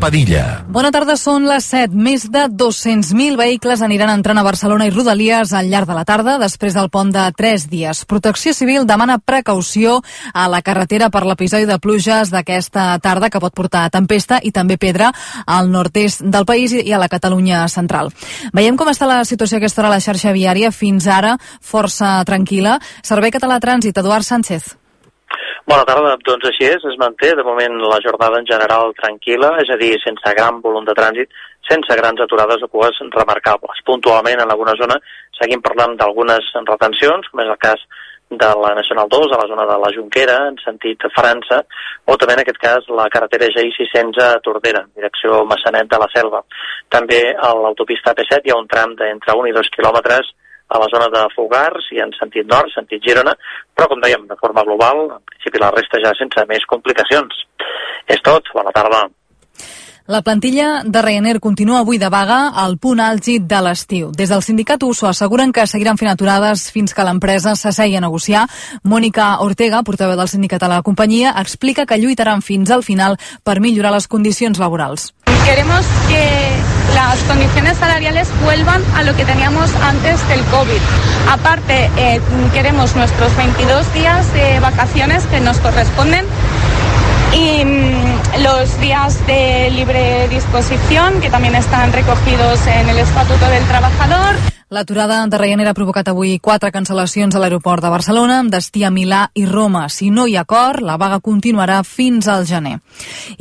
Padilla. Bona tarda, són les 7. Més de 200.000 vehicles aniran entrant a Barcelona i Rodalies al llarg de la tarda, després del pont de 3 dies. Protecció Civil demana precaució a la carretera per l'episodi de pluges d'aquesta tarda que pot portar tempesta i també pedra al nord-est del país i a la Catalunya central. Veiem com està la situació aquesta hora a la xarxa viària, fins ara força tranquil·la. Servei Català Trànsit, Eduard Sánchez. Bona tarda, doncs així és, es manté de moment la jornada en general tranquil·la, és a dir, sense gran volum de trànsit, sense grans aturades o cues remarcables. Puntualment en alguna zona seguim parlant d'algunes retencions, com és el cas de la Nacional 2 a la zona de la Junquera, en sentit França, o també en aquest cas la carretera GI600 a Tordera, direcció Massanet de la Selva. També a l'autopista P7 hi ha un tram d'entre 1 i 2 quilòmetres a la zona de Fogars i en sentit nord, sentit Girona, però com dèiem, de forma global, en principi la resta ja sense més complicacions. És tot, bona tarda. La plantilla de Ryanair continua avui de vaga al punt àlgid de l'estiu. Des del sindicat USO asseguren que seguiran fent aturades fins que l'empresa s'assegui a negociar. Mònica Ortega, portaveu del sindicat a la companyia, explica que lluitaran fins al final per millorar les condicions laborals. Queremos que las condiciones salariales vuelvan a lo que teníamos antes del COVID. Aparte, eh, queremos nuestros 22 días de vacaciones que nos corresponden y mm, los días de libre disposición que también están recogidos en el Estatuto del Trabajador. L'aturada de Ryanair ha provocat avui quatre cancel·lacions a l'aeroport de Barcelona, amb destí a Milà i Roma. Si no hi ha acord, la vaga continuarà fins al gener.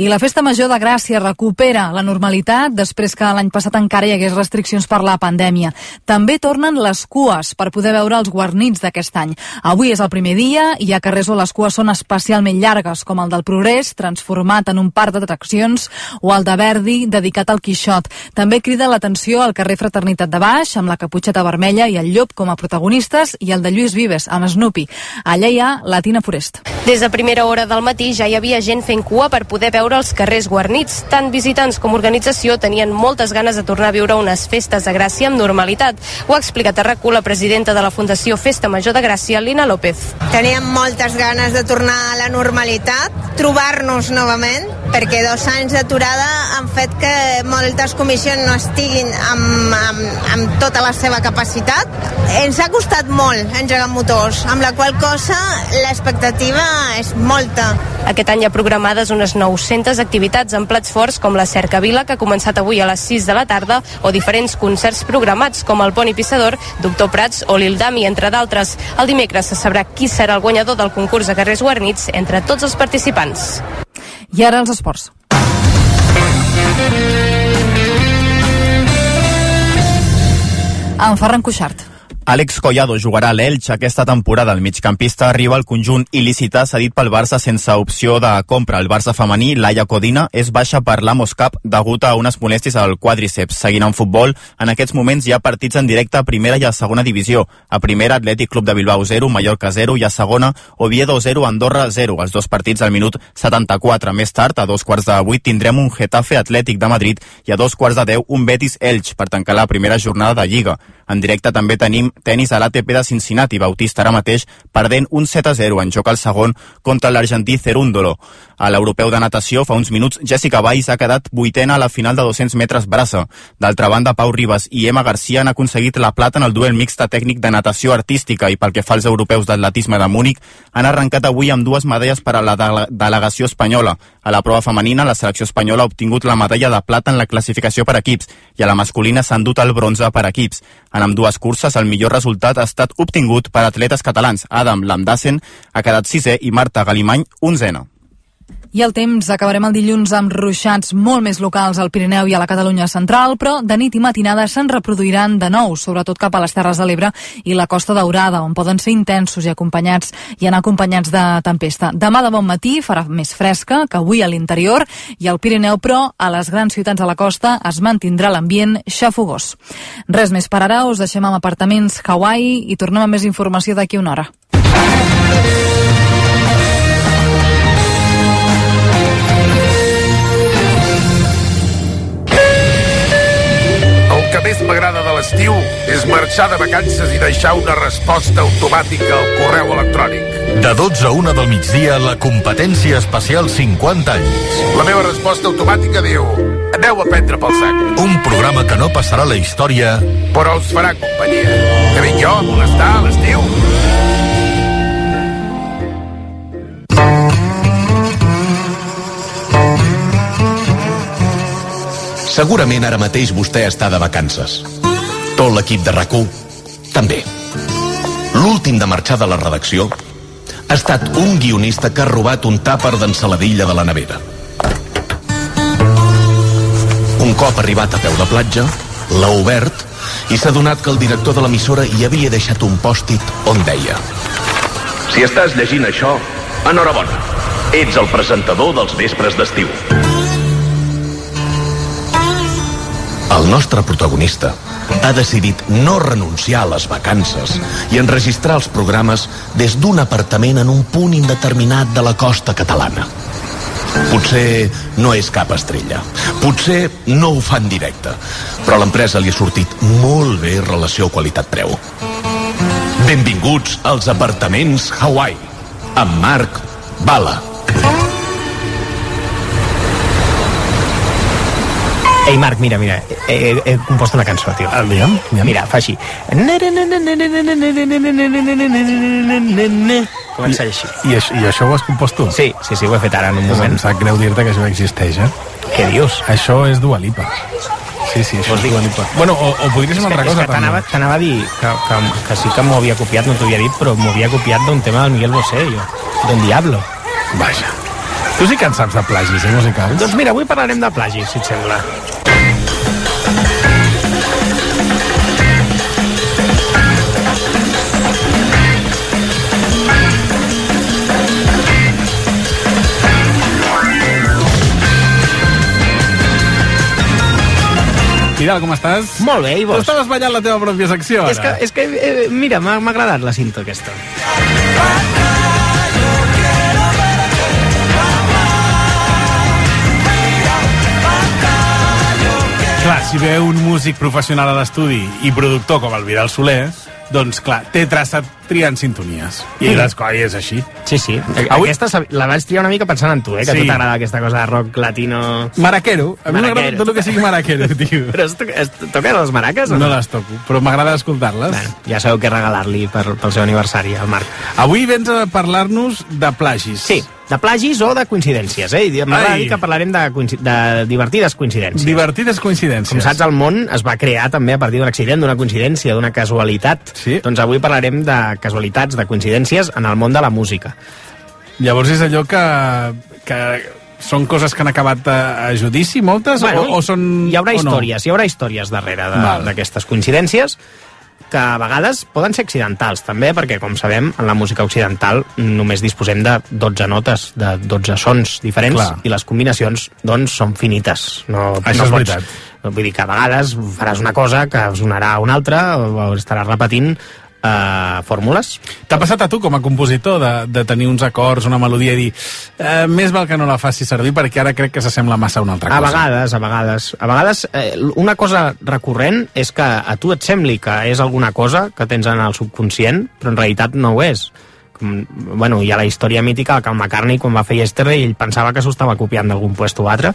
I la Festa Major de Gràcia recupera la normalitat després que l'any passat encara hi hagués restriccions per la pandèmia. També tornen les cues per poder veure els guarnits d'aquest any. Avui és el primer dia i a carrers on les cues són especialment llargues, com el del Progrés, transformat en un parc d'atraccions, o el de Verdi, dedicat al Quixot. També crida l'atenció al carrer Fraternitat de Baix, amb la Caputxeta Vermella i el Llop com a protagonistes, i el de Lluís Vives, amb Snoopy. Allà hi ha la Tina Forest. Des de primera hora del matí ja hi havia gent fent cua per poder veure els carrers guarnits. Tant visitants com organització tenien moltes ganes de tornar a viure unes festes de Gràcia amb normalitat. Ho ha explicat a rac la presidenta de la Fundació Festa Major de Gràcia, Lina López. Teníem moltes ganes de tornar a la normalitat, trobar-nos novament, perquè dos anys d'aturada han fet que moltes comissions no estiguin amb, amb, amb tota la seva capacitat. Ens ha costat molt engegar motors, amb la qual cosa l'expectativa és molta. Aquest any hi ha programades unes 900 activitats en plats forts com la Cercavila, que ha començat avui a les 6 de la tarda, o diferents concerts programats com el Poni Pissador, Doctor Prats o l'Ildami, entre d'altres. El dimecres se sabrà qui serà el guanyador del concurs de carrers guarnits entre tots els participants. I ara els esports. En Ferran Cuixart. Àlex Collado jugarà a l'Elx aquesta temporada. El migcampista arriba al conjunt il·lícita cedit pel Barça sense opció de compra. El Barça femení, Laia Codina, és baixa per l'Amos Cup degut a unes molèsties al quadríceps. Seguint en futbol, en aquests moments hi ha partits en directe a primera i a segona divisió. A primera, Atlètic Club de Bilbao 0, Mallorca 0 i a segona, Oviedo 0, Andorra 0. Els dos partits al minut 74. Més tard, a dos quarts de vuit, tindrem un Getafe Atlètic de Madrid i a dos quarts de deu un Betis Elx per tancar la primera jornada de Lliga. En directe també tenim tenis a l'ATP de Cincinnati, Bautista ara mateix perdent un 7 a 0 en joc al segon contra l'argentí Cerúndolo. A l'europeu de natació, fa uns minuts, Jessica Valls ha quedat vuitena a la final de 200 metres braça. D'altra banda, Pau Ribas i Emma Garcia han aconseguit la plata en el duel mixta tècnic de natació artística i pel que fa als europeus d'atletisme de Múnich, han arrencat avui amb dues medalles per a la de delegació espanyola. A la prova femenina, la selecció espanyola ha obtingut la medalla de plata en la classificació per equips i a la masculina s'han dut el bronze per equips. En amb dues curses, el millor resultat ha estat obtingut per atletes catalans. Adam Lamdassen ha quedat sisè i Marta Galimany, onzena. I el temps acabarem el dilluns amb ruixats molt més locals al Pirineu i a la Catalunya central, però de nit i matinada se'n reproduiran de nou, sobretot cap a les Terres de l'Ebre i la Costa Daurada, on poden ser intensos i acompanyats i anar acompanyats de tempesta. Demà de bon matí farà més fresca que avui a l'interior i al Pirineu, però a les grans ciutats de la costa es mantindrà l'ambient xafogós. Res més per ara, us deixem amb apartaments Hawaii i tornem amb més informació d'aquí una hora. Que més m'agrada de l'estiu és marxar de vacances i deixar una resposta automàtica al correu electrònic. De 12 a 1 del migdia, la competència especial 50 anys. La meva resposta automàtica diu... Aneu a prendre pel sac. Un programa que no passarà la història... Però us farà companyia. Que vinc jo a molestar a l'estiu. Segurament ara mateix vostè està de vacances. Tot l'equip de rac també. L'últim de marxar de la redacció ha estat un guionista que ha robat un tàper d'ensaladilla de la nevera. Un cop arribat a peu de platja, l'ha obert i s'ha donat que el director de l'emissora hi havia deixat un pòstit on deia Si estàs llegint això, enhorabona. Ets el presentador dels vespres d'estiu. El nostre protagonista ha decidit no renunciar a les vacances i enregistrar els programes des d'un apartament en un punt indeterminat de la costa catalana. Potser no és cap estrella. Potser no ho fa en directe. Però a l'empresa li ha sortit molt bé relació qualitat-preu. Benvinguts als apartaments Hawaii. Amb Marc Bala. Ei, Marc, mira, mira, he, he, he compost una cançó, tio. Aviam, aviam. Mira, fa així. Comença així. I, I això ho has compost tu? Sí, sí, sí, ho he fet ara en un moment. em sap greu dir-te que això existeix, eh? Què dius? Això és Dua Lipa. Sí, sí, això és? Dua Lipa. Bueno, o, o podria ser una altra cosa, també. t'anava a dir que, que, que sí que m'ho havia copiat, no t'ho havia dit, però m'ho havia copiat d'un tema del Miguel Bosé, jo. Don Diablo. Vaja. Tu sí que en saps de plagis, eh, musicals? Doncs mira, avui parlarem de plagis, si et sembla. Vidal, com estàs? Molt bé, i vos? estaves ballant la teva pròpia secció, ara. És que, és que eh, mira, m'ha agradat la cinta aquesta. Clar, si ve un músic professional a l'estudi i productor com el Vidal Soler, doncs clar, té traçat triant sintonies. I les coi és així. Sí, sí. Avui- Avui... Aquesta la vaig triar una mica pensant en tu, eh? Que Sí. a tu t'agrada aquesta cosa de rock latino... Maraquero. A mi m'agrada tot el que sigui maraquero, tio. Però es, to es toques les maraques o No no? les toco, però m'agrada escoltar-les. Bueno, ja sabeu què regalar-li pel seu aniversari, al Marc. Avui vens a parlar-nos de plagis. Sí, de plagis o de coincidències, eh? I M'agrada dir que parlarem de, de divertides coincidències. Divertides coincidències. Com saps, el món es va crear també a partir d'un accident, d'una coincidència, d'una casualitat. Sí. Doncs avui parlarem de casualitats, de coincidències en el món de la música. Llavors és allò que, que són coses que han acabat a, a judici, moltes? o, o són... hi haurà o no? històries, hi haurà històries darrere d'aquestes coincidències que a vegades poden ser accidentals també, perquè com sabem en la música occidental només disposem de 12 notes, de 12 sons diferents Clar. i les combinacions doncs són finites no, Això no és veritat. no, vull dir que a vegades faràs una cosa que sonarà una altra o estaràs repetint eh, fórmules T'ha passat a tu com a compositor de, de tenir uns acords, una melodia i dir eh, més val que no la faci servir perquè ara crec que s'assembla massa a una altra A cosa. vegades, a vegades. A vegades, eh, una cosa recurrent és que a tu et sembli que és alguna cosa que tens en el subconscient, però en realitat no ho és. Com, bueno, hi ha la història mítica que el McCartney, quan va fer Yesterday, ell pensava que s'ho estava copiant d'algun puesto o altre,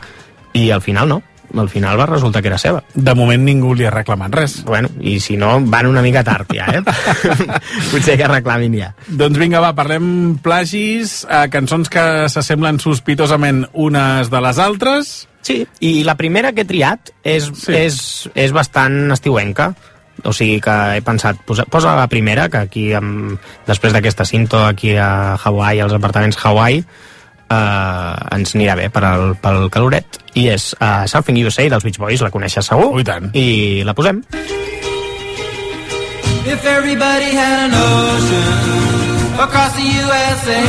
i al final no. Al final va resultar que era seva. De moment ningú li ha reclamat res. Bueno, i si no, van una mica tard ja, eh? Potser que reclamin ja. Doncs vinga, va, parlem plagis, eh, cançons que s'assemblen sospitosament unes de les altres. Sí, i la primera que he triat és, Sí. sí. és, és bastant estiuenca. O sigui que he pensat, posa, posa la primera, que aquí, amb, després d'aquesta cinto aquí a Hawaii, als apartaments Hawaii, eh, ens anirà bé per al, pel caloret. I és uh, Surfing USA dels Beach Boys, la coneixes segur? Oh, i tant. I la posem. If everybody had an ocean across the USA,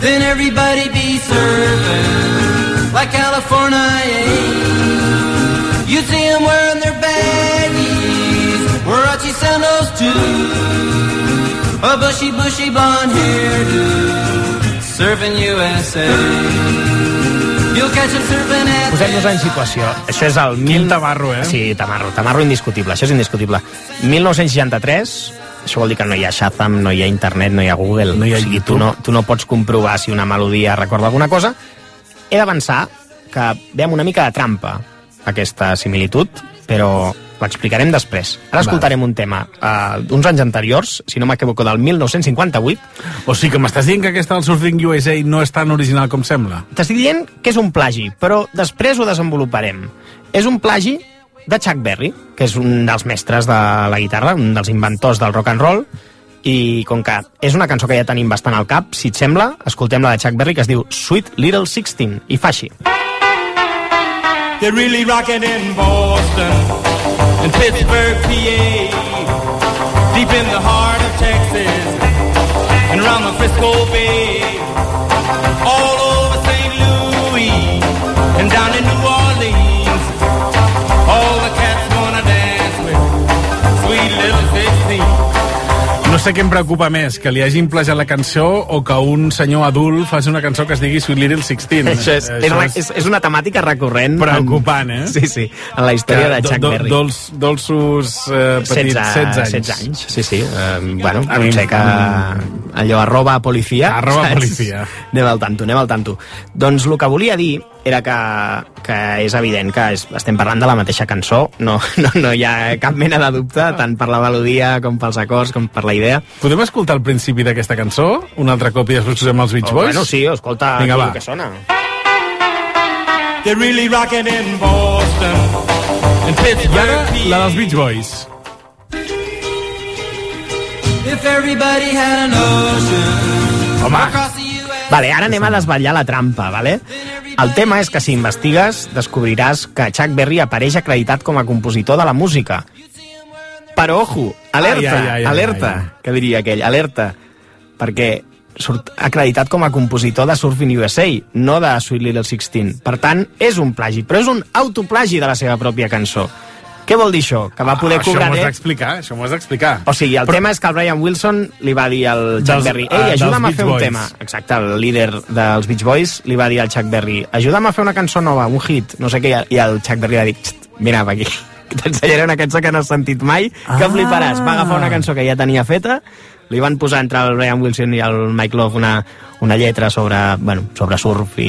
then everybody be surfing like California. You'd see them wearing their baggies, Warachi sandals too, a bushy, bushy blonde hairdo, surfing USA. You'll catch them surfing at Posem-nos en situació. Això és el... Quin tamarro, eh? Sí, tamarro, tamarro indiscutible, això és indiscutible. 1963, això vol dir que no hi ha Shazam, no hi ha internet, no hi ha Google. No hi ha o sigui, tu no, tu no pots comprovar si una melodia recorda alguna cosa. He de pensar que ve amb una mica de trampa aquesta similitud, però l'explicarem després. Ara escoltarem un tema uh, d'uns anys anteriors, si no m'equivoco, del 1958. O sigui que m'estàs dient que aquesta del Surfing USA no és tan original com sembla? T'estic dient que és un plagi, però després ho desenvoluparem. És un plagi de Chuck Berry, que és un dels mestres de la guitarra, un dels inventors del rock and roll, i com que és una cançó que ja tenim bastant al cap, si et sembla, escoltem la de Chuck Berry, que es diu Sweet Little Sixteen, i fa així. They're really rocking in Boston and Pittsburgh, PA, deep in the heart of Texas and around the Frisco Bay, No sé què em preocupa més, que li hagin plagiat la cançó o que un senyor adult faci una cançó que es digui Sweet Little Sixteen. Això és, és, una, és, és una temàtica recurrent. Preocupant, eh? En, sí, sí, en la història de Chuck do, Berry. Dolç, dolços eh, petits, 16, 16 anys. 16 anys, sí, sí. Um, bueno, A mi- potser que allò arroba policia. Arroba saps? policia. Anem al tanto, anem al tanto. Doncs el que volia dir era que, que és evident que és, estem parlant de la mateixa cançó, no, no, no hi ha cap mena de dubte, tant per la melodia com pels acords, com per la idea. Podem escoltar el principi d'aquesta cançó? Un altre cop i després posem els Beach Oh, Boys? bueno, sí, escolta Vinga, aquí va. el que sona. They're really rocking in Boston and I Pittsburgh, ara, PA. la dels Beach Boys. If everybody had an ocean Home. Vale, ara anem a desvetllar la trampa, vale? El tema és que si investigues descobriràs que Chuck Berry apareix acreditat com a compositor de la música. Però, ojo, alerta, Ai, ai, ai, ai, alerta, ai. que diria aquell, alerta, perquè surt acreditat com a compositor de Surfing USA, no de Sweet Little Sixteen. Per tant, és un plagi, però és un autoplagi de la seva pròpia cançó. Què vol dir això? Que va poder Ah, això cobrar m'ho has d'explicar, això m'ho has d'explicar. o sigui, el Però... tema és que el Brian Wilson li va dir al Chuck Dels- Berry ei, dels ajuda'm a Beach fer un Boys." tema. Exacte, el líder dels Beach Boys li va dir al Chuck Berry ajuda'm a fer una cançó nova, un hit, no sé què, i el Chuck Berry va dir "Xt, mira, per aquí, t'ensenyaré una cançó que no has sentit mai, que Ah. fliparàs. Va agafar una cançó que ja tenia feta, li van posar entre el Brian Wilson i el Mike Love una, una lletra sobre, bueno, sobre surf i,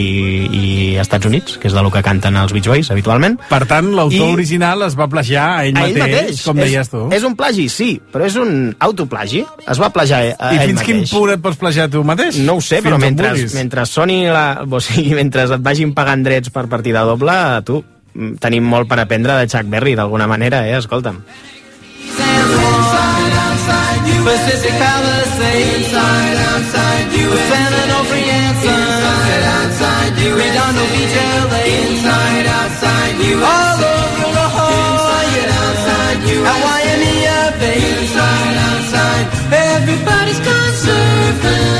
i Estats Units, que és de lo que canten els Beach Boys habitualment. Per tant, l'autor I- original es va plagiar a ell, A ell mateix. com és, deies tu. És un plagi, sí, però és un autoplagi. Es va plagiar a I ell fins quin mateix. punt et pots plagiar tu mateix? No ho sé, Fins però mentre, mentre soni la, o sigui, mentre et vagin pagant drets per partida doble, tu, mm, tenim molt per aprendre de Chuck Berry, d'alguna manera, eh? Escolta'm. Pacific Palisades, inside, outside U.S. San Onofre inside, outside U.S. Redondo Beach, L.A. inside, outside U.S. All over La Jolla, outside U.S. At Waimea Bay, inside, outside. Everybody's gone surfing, surfing USA.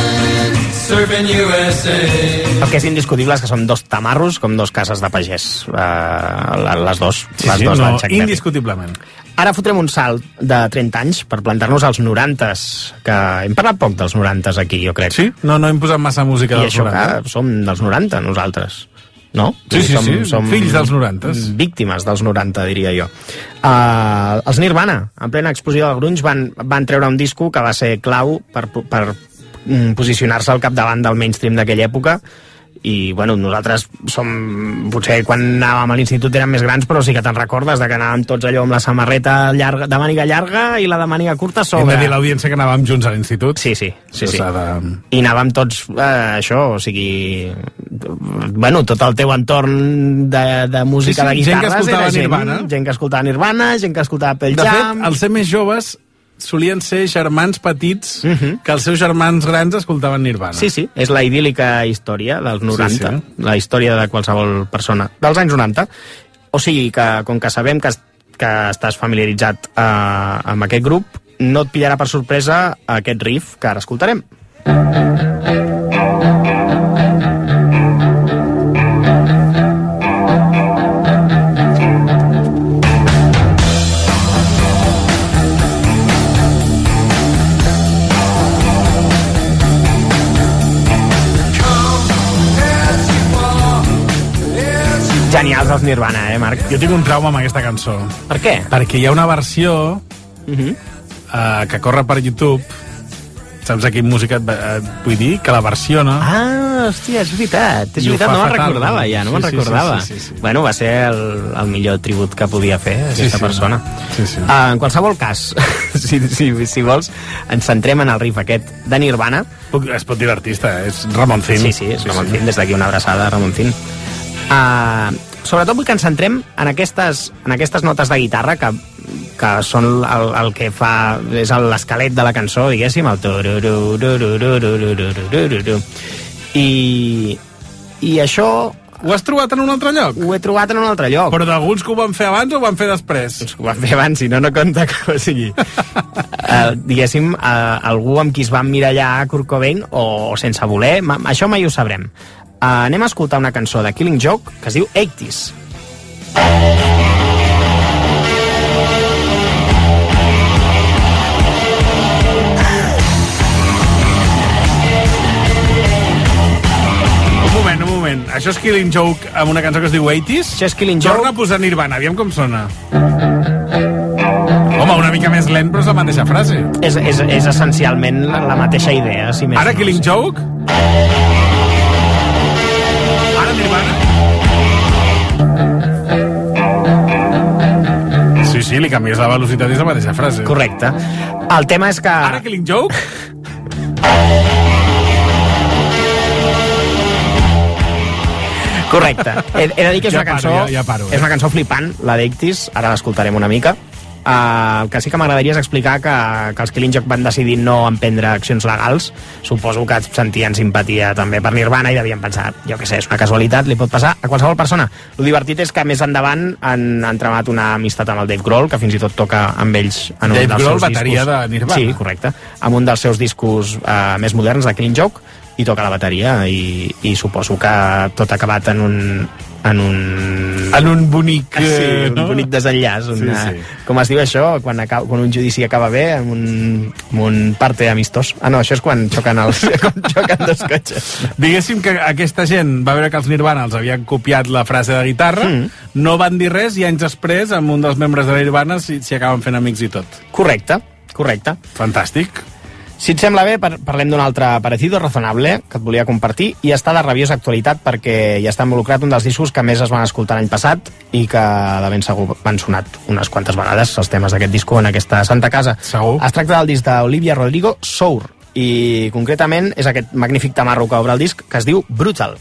El que és indiscutible és que són dos tamarros com dos cases de pagès. Uh, les dos, Sí, les sí, dos no, indiscutiblement. Ara fotrem un salt de 30 anys per plantar-nos als 90s, que hem parlat poc dels 90s aquí, jo crec. Sí? No, no hem posat massa música I dels això 90. que som dels 90, nosaltres. No? Sí, sí, sí, fills dels 90s. Víctimes dels 90, diria jo. Uh, els Nirvana, en plena explosió del grunge, van, van treure un disco que va ser clau per, per posicionar-se al capdavant del mainstream d'aquella època i bueno, nosaltres som potser quan anàvem a l'institut érem més grans però sí que te'n recordes de que anàvem tots allò amb la samarreta llarga, de màniga llarga i la de màniga curta Hem sobre... de dir a l'audiència que anàvem junts a l'institut. Sí, sí, sí, sí. de... I anàvem tots, eh, això, o sigui... Bueno, tot el teu entorn de, de música Sí, sí, de gent que guitarres escoltava era gent, Nirvana. gent que escoltava Nirvana, gent que escoltava Pearl De fet, Jam... els ser més joves solien ser germans petits que els seus germans grans escoltaven Nirvana. Sí, sí, és la idíl·lica història dels 90, Sí, sí. la història de qualsevol persona dels anys 90. O sigui que, com que sabem que, que estàs familiaritzat eh, amb aquest grup, no et pillarà per sorpresa aquest riff que ara escoltarem. Genials els Nirvana, eh, Marc? Jo tinc un trauma amb aquesta cançó. Per què? Perquè hi ha una versió Uh -huh. uh, que corre per YouTube, saps a quin música et, et vull dir? Que la versiona. Ah, hòstia, és veritat. És veritat, no me'n recordava ja, no Sí, me'n sí, sí, recordava. sí, sí, sí. Bueno, va ser el, el millor tribut que podia fer aquesta sí. persona. Sí, sí. Uh, en qualsevol cas, si, si, si vols, ens centrem en el riff aquest de Nirvana. Puc, es pot dir l'artista, és Ramon Zin. Sí, sí, és Ramon Zin, des d'aquí una abraçada a Ramon Zin. Uh, sobretot vull que ens centrem en aquestes, en aquestes notes de guitarra que, que són el, el que fa és el- l'esquelet de la cançó, diguéssim, el i, i això Ho has trobat en un altre lloc? ho he trobat en un altre lloc. Però d'alguns que ho van fer abans o ho van fer després? Els que ho van fer abans, si no, no compta que o sigui, uh, diguéssim, uh, algú amb qui es va emmirallar a Kurt Cobain o, o sense voler, ma, això mai ho sabrem. Uh, anem a escoltar una cançó de Killing Joke que es diu 80s. Un moment, un moment. Això és Killing Joke amb una cançó que es diu 80s? Això és Killing Torna Joke. a posar Nirvana, aviam com sona. Home, una mica més lent, però és la mateixa frase. És, és, és essencialment la, la mateixa idea, si més Ara no. Killing Joke? Sí, li canvies la velocitat i és la mateixa frase. Correcte. El tema és que... Ara Killing Joke? Correcte. He, he de dir que és Ja una paro, cançó... ja- ja paro, eh? És una cançó flipant, la d'Ictis, ara l'escoltarem una mica. Uh, el que sí que m'agradaria és explicar que, que els Killing Joke van decidir no emprendre accions legals. Suposo que sentien simpatia també per Nirvana i devien pensar, jo què sé, és una casualitat, li pot passar a qualsevol persona. Lo divertit és que més endavant han, han tremat una amistat amb el Dave Grohl, que fins i tot toca amb ells en un Dave dels Grohl, seus bateria discos. de Nirvana. Sí, correcte. Amb un dels seus discos uh, més moderns, de Killing Joke, i toca la bateria i, i suposo que tot ha acabat en un en un... En un bonic... Sí, eh, un no? bonic desenllaç. Una, Sí, sí. Com es diu això? Quan, acaba, quan un judici acaba bé, amb un, amb un parte amistós. Ah, no, això és quan xoquen, els, quan xoquen dos cotxes. Diguéssim que aquesta gent va veure que els Nirvana els havien copiat la frase de guitarra, Mm. no van dir res i anys després, amb un dels membres de Nirvana, s'hi s'hi acaben fent amics i tot. Correcte, correcte. Fantàstic. Si et sembla bé, par parlem d'un altre parecido razonable que et volia compartir i està de rabiosa actualitat perquè hi està involucrat un dels discos que més es van escoltar l'any passat i que de ben segur van sonat unes quantes vegades els temes d'aquest disco en aquesta santa casa. Segur. Es tracta del disc d'Olivia Rodrigo, Sour, i concretament és aquest magnífic tamarro que obre el disc que es diu Brutal.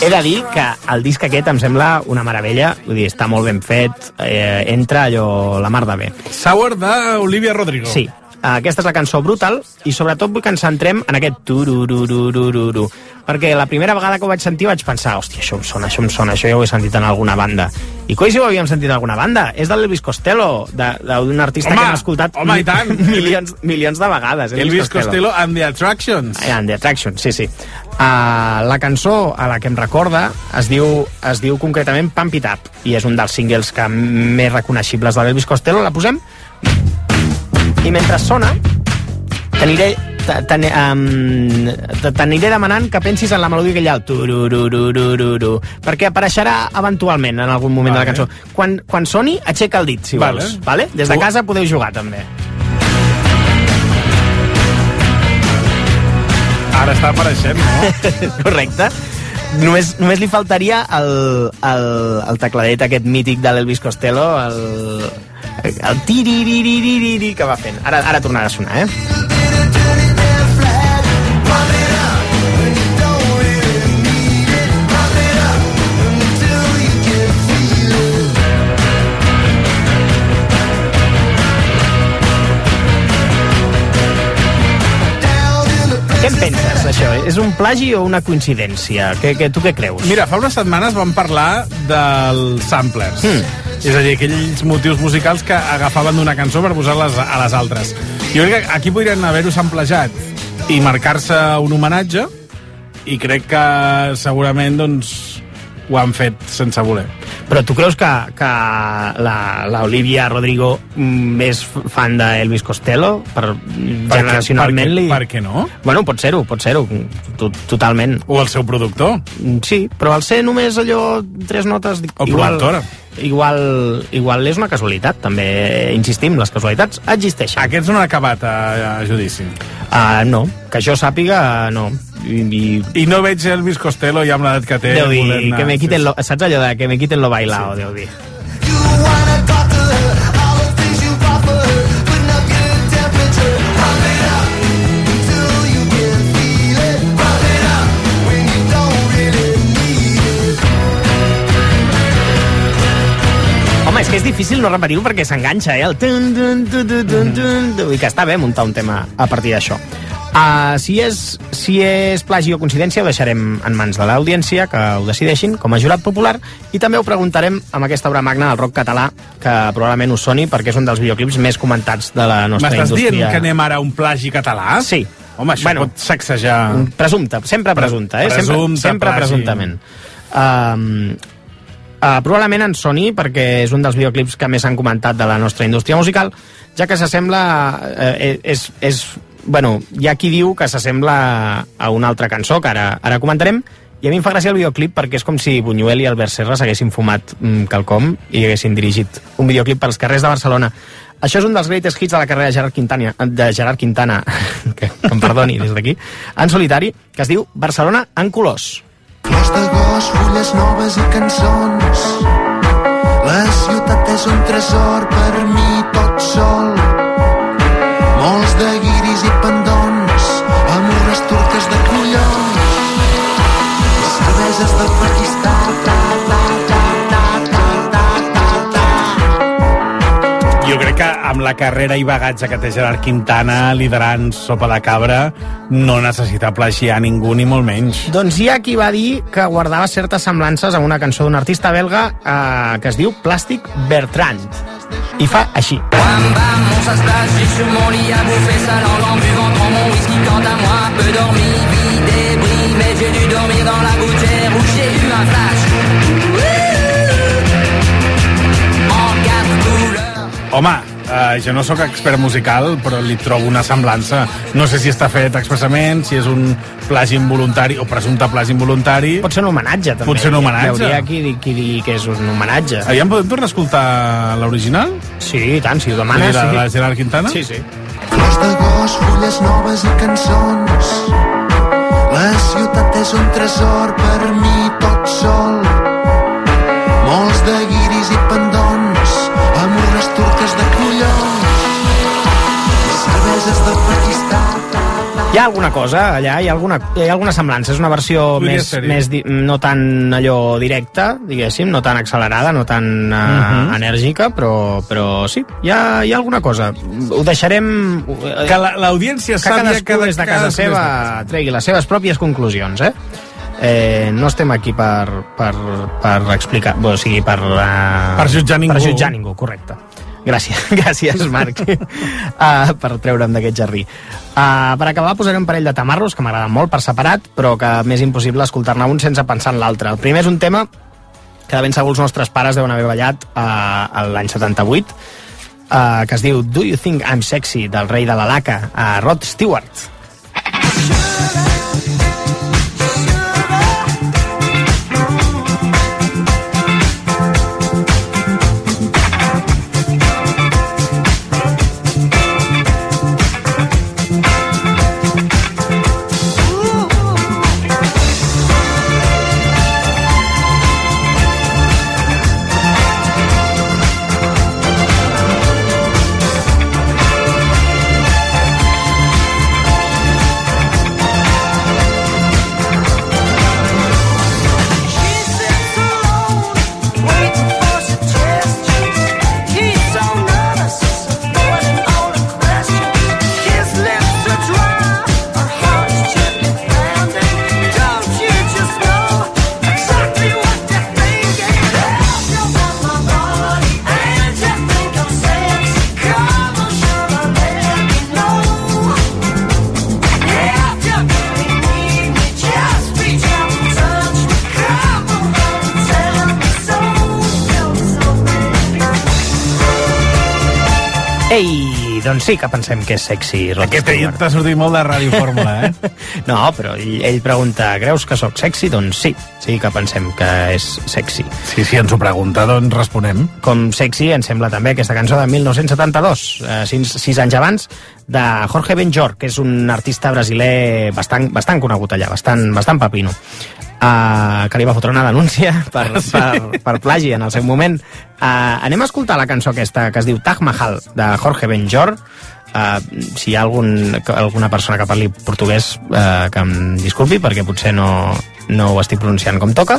He de dir que el disc aquest em sembla una meravella, vull dir, està molt ben fet, eh, entra allò la mar de bé. Sour d'Olivia Rodrigo. Sí, aquesta és la cançó Brutal i sobretot vull que ens centrem en aquest tururururururu perquè la primera vegada que ho vaig sentir vaig pensar hòstia, això em sona, això em sona, això ja ho he sentit en alguna banda i coi si ho havíem sentit en alguna banda és del Elvis Costello, de- d'un artista Home, que hem escoltat home, i tant. milions, milions de vegades Elvis Costello and the Attractions. Eh, And the Attraction, sí, sí. Uh, la cançó a la que em recorda es diu, es diu concretament Pump It Up i és un dels singles que més reconeixibles de l'Elvis Costello. La posem i mentre sona t'aniré t'aniré demanant que pensis en la melodia que hi ha perquè apareixerà eventualment en algun moment Vale. de la cançó quan, quan soni aixeca el dit si Vale. vols vale? des de Oh. casa podeu jugar també Ara està apareixent, no? Correcte. Només, només li faltaria el, el, el tecladet aquest mític de l'Elvis Costello, el, el tiririririri que va fent. Ara, ara tornarà a sonar, eh? Penses, això? És un plagi o una coincidència? Que, que, tu què creus? Mira, fa unes setmanes vam parlar dels samplers. Mm. És a dir, aquells motius musicals que agafaven d'una cançó per posar-les a les altres. Jo crec que aquí podrien haver-ho samplejat i marcar-se un homenatge i crec que segurament doncs, ho han fet sense voler. Però tu creus que, que la, la Olivia Rodrigo mm, és fan d'Elvis Costello? Per, Per generacionalment per li... per què no? Bueno, pot ser-ho, pot ser-ho, to- totalment. O el seu productor? Sí, però al ser només allò, tres notes... O igual, productora. Igual, igual és una casualitat, també insistim, les casualitats existeixen. Aquests no han acabat a, a judici. Uh, no, que jo sàpiga, no. I, i... I no veig Elvis Costello ja amb l'edat que té. Deu dir, que me quiten lo, saps allò de que me quiten lo bailao, sí. deu dir. Home, és que és difícil no repetir-ho perquè s'enganxa, eh? El tun, tun, tun, tun, tun, tun, tun, i que està bé muntar un tema a partir d'això. Uh, si, és, si és plagi o coincidència, ho deixarem en mans de l'audiència, que ho decideixin com a jurat popular, i també ho preguntarem amb aquesta obra magna del rock català, que probablement us soni perquè és un dels videoclips més comentats de la nostra M'estàs indústria. dient que anem ara a un plagi català? Sí. Home, això Bueno, pot sacsejar... Presumpte, sempre presumpte, eh? Presumpte, sempre, sempre plagi. presumptament. Um, uh, probablement en Sony, perquè és un dels videoclips que més han comentat de la nostra indústria musical, ja que s'assembla... Uh, és, és, bueno, hi ha qui diu que s'assembla a una altra cançó, que ara, ara comentarem, i a mi em fa gràcia el videoclip perquè és com si Buñuel i Albert Serra s'haguessin fumat mm, quelcom i haguessin dirigit un videoclip pels carrers de Barcelona. Això és un dels greatest hits de la carrera de Gerard Quintana, de Gerard Quintana que, que em perdoni des d'aquí, en solitari, que es diu Barcelona en colors. Flors d'agost, fulles noves i cançons. La ciutat és un tresor per mi tot sol. Jo crec que amb la carrera i bagatge que té Gerard Quintana liderant Sopa de Cabra no necessita plagiar ningú ni molt menys. Doncs hi ha qui va dir que guardava certes semblances amb una cançó d'un artista belga eh, que es diu Plastic Bertrand. I fa així. On s'installe, j'ai sur mon lit à bouffer sa langue en buvant grand mon whisky. Quant à moi, peu dormi, vie débris, mais j'ai dû dormir dans la gouttière où j'ai eu un flash. Home, eh, jo no sóc expert musical, però li trobo una semblança. No sé si està fet expressament, si és un plagi involuntari o presumpte plagi involuntari. Pot ser un homenatge, també. Pot ser un homenatge. Hi hauria qui, qui digui que és un homenatge. Aviam, podem tornar a escoltar l'original? Sí, i tant, si ho demanes. De, sí. de Gerard Quintana? Sí, sí. Flors d'agost, fulles noves i cançons. La ciutat és un tresor per mi tot sol. Hi ha alguna cosa allà, hi ha alguna, hi ha alguna semblança. És una versió Podria més, més di, no tan allò directa, diguéssim, no tan accelerada, no tan uh, Mhm. enèrgica, però, però sí, hi ha, hi ha alguna cosa. Ho deixarem... Que la- l'audiència que sàpiga cadascú que de- des de casa cadascú seva tregui les seves pròpies conclusions, eh? Eh, no estem aquí per, per, per explicar, o sigui, per... Uh, Per jutjar ningú. Per jutjar ningú, correcte. Gràcies, gràcies, Marc, uh, per treure'm d'aquest jardí. Uh, per acabar, posaré un parell de tamarros que m'agraden molt per separat, però que m'és impossible escoltar-ne un sense pensar en l'altre. El primer és un tema que de ben segur els nostres pares deuen haver ballat uh, l'any 78, uh, que es diu Do You Think I'm Sexy, del rei de la laca, a Rod Stewart. Doncs sí que pensem que és sexy, Rod Aquest Stewart. t'ha sortit molt de Ràdio Fórmula, eh? No, però ell, ell pregunta, creus que sóc sexy? Doncs sí, sí que pensem que és sexy. Sí, sí, ens ho pregunta, doncs responem. Com sexy ens sembla també aquesta cançó de 1972, eh, sis, sis anys abans, de Jorge Benjor, que és un artista brasiler bastant, bastant conegut allà, bastant, bastant papino, uh, que li va fotre una denúncia per, per, per plagi en el seu moment. Uh, anem a escoltar la cançó aquesta que es diu Taj Mahal, de Jorge Benjor, Uh, si hi ha algun, alguna persona que parli portuguès uh, que em disculpi perquè potser no, no ho estic pronunciant com toca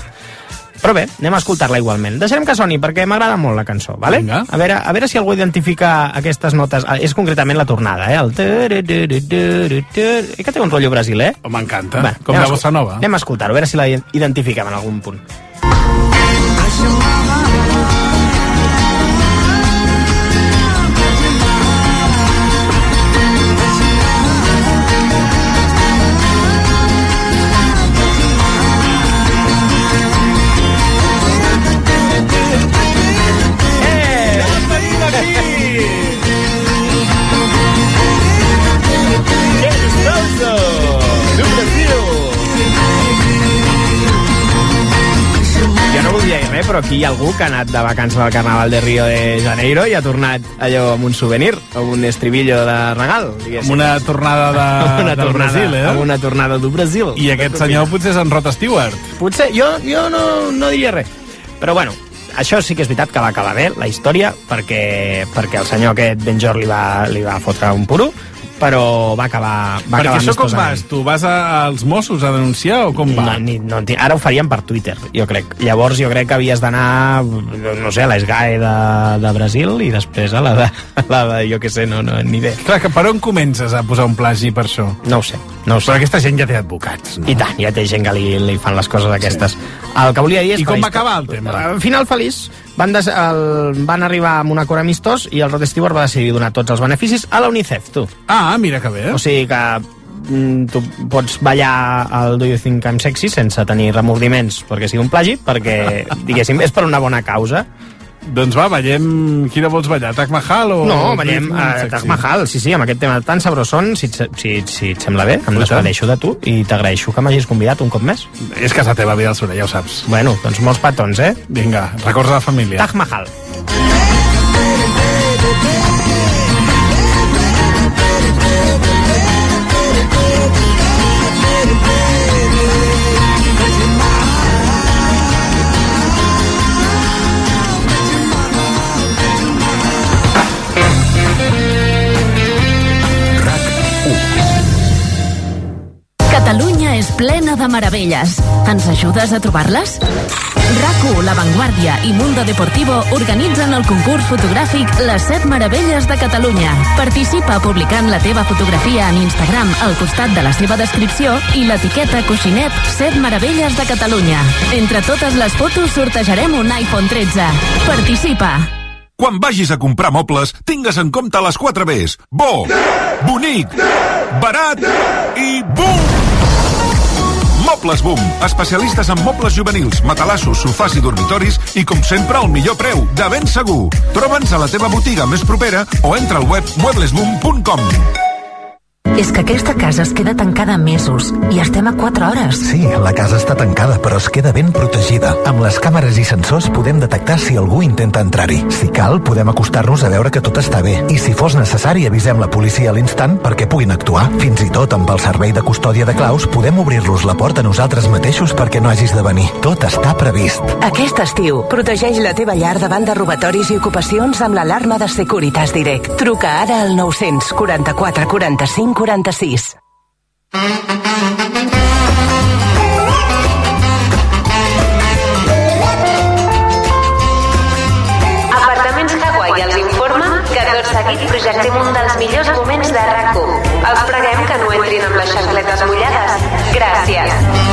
però bé, anem a escoltar-la igualment. Deixarem que soni perquè m'agrada molt la cançó, vale? Vinga. A veure, a veure si algú identifica aquestes notes. Ah, És concretament la tornada, eh? El... Eh, que té un rotllo brasiler. Oh, M'encanta, com la bossa nova. Anem a escoltar-ho, a veure si la identifiquem en algun punt. Però aquí hi ha algú que ha anat de vacances al Carnaval de Rio de Janeiro i ha tornat allò amb un souvenir, amb un estribillo de regal, diguéssim. Amb una tornada de, una del tornada, Brasil, eh? amb una tornada del Brasil. I aquest senyor potser és en Rod Stewart. Potser, jo, jo no, no diria res. Però bueno, això sí que és veritat que va acabar bé, la història, perquè, perquè el senyor aquest, Ben Jor, li va, li va fotre un puro, però va acabar, va Perquè acabar això com vas? Tu vas a, als Mossos a denunciar o com va? No, ni, no, ara ho faríem per Twitter, jo crec. Llavors jo crec que havies d'anar, no sé, a l'ESGAE de, de Brasil i després a la de, a la de jo què sé, no, no, ni idea. Clar, que per on comences a posar un plagi per això? No ho sé, no ho sé. Però aquesta gent ja té advocats, no? I tant, ja té gent que li, li fan les coses aquestes. El que volia dir és I com va acabar el tema? Al final feliç, van, des, el, van arribar amb un acord amistós i el Rod Stewart va decidir donar tots els beneficis a la UNICEF, tu. Ah, mira que bé. O sigui que mm, tu pots ballar el Do You Think I'm Sexy sense tenir remordiments perquè sigui un plagi, perquè, diguéssim, és per una bona causa. Doncs va, ballem... Quina vols ballar? Taj Mahal o... No, Ritme uh, sexy? Taj Mahal, sí, sí, amb aquest tema tan sabrosón, si, et si, si et sembla bé, em despedeixo de tu i t'agraeixo que m'hagis convidat un cop més. És casa teva, Vidal Soler, ja ho saps. Bueno, doncs molts petons, eh? Vinga, records de la família. Taj Mahal. Catalunya de meravelles. Ens ajudes a trobar-les? RAC1, La Vanguardia i Mundo Deportivo organitzen el concurs fotogràfic Les 7 meravelles de Catalunya. Participa publicant la teva fotografia en Instagram al costat de la seva descripció i l'etiqueta coixinet 7 meravelles de Catalunya. Entre totes les fotos sortejarem un iPhone 13. Participa! Quan vagis a comprar mobles, tingues en compte les 4 Bs. Bo, bonic, barat i BUM! Mobles Boom, especialistes en mobles juvenils, matalassos, sofàs i dormitoris i, com sempre, al millor preu, de ben segur. Troba'ns a la teva botiga més propera o entra al web mueblesboom.com. És que aquesta casa es queda tancada mesos i estem a 4 hores. Sí, la casa està tancada, però es queda ben protegida. Amb les càmeres i sensors podem detectar si algú intenta entrar-hi. Si cal, podem acostar-nos a veure que tot està bé. I si fos necessari, avisem la policia a l'instant perquè puguin actuar. Fins i tot amb el servei de custòdia de claus podem obrir-los la porta nosaltres mateixos perquè no hagis de venir. Tot està previst. Aquest estiu, protegeix la teva llar davant de robatoris i ocupacions amb l'alarma de Securitas Direct. Truca ara al 944 45 46. Apartaments Hawaii els informa que tot seguit projectem un dels millors moments de rac Els preguem que no entrin amb les xancletes mullades. Gràcies.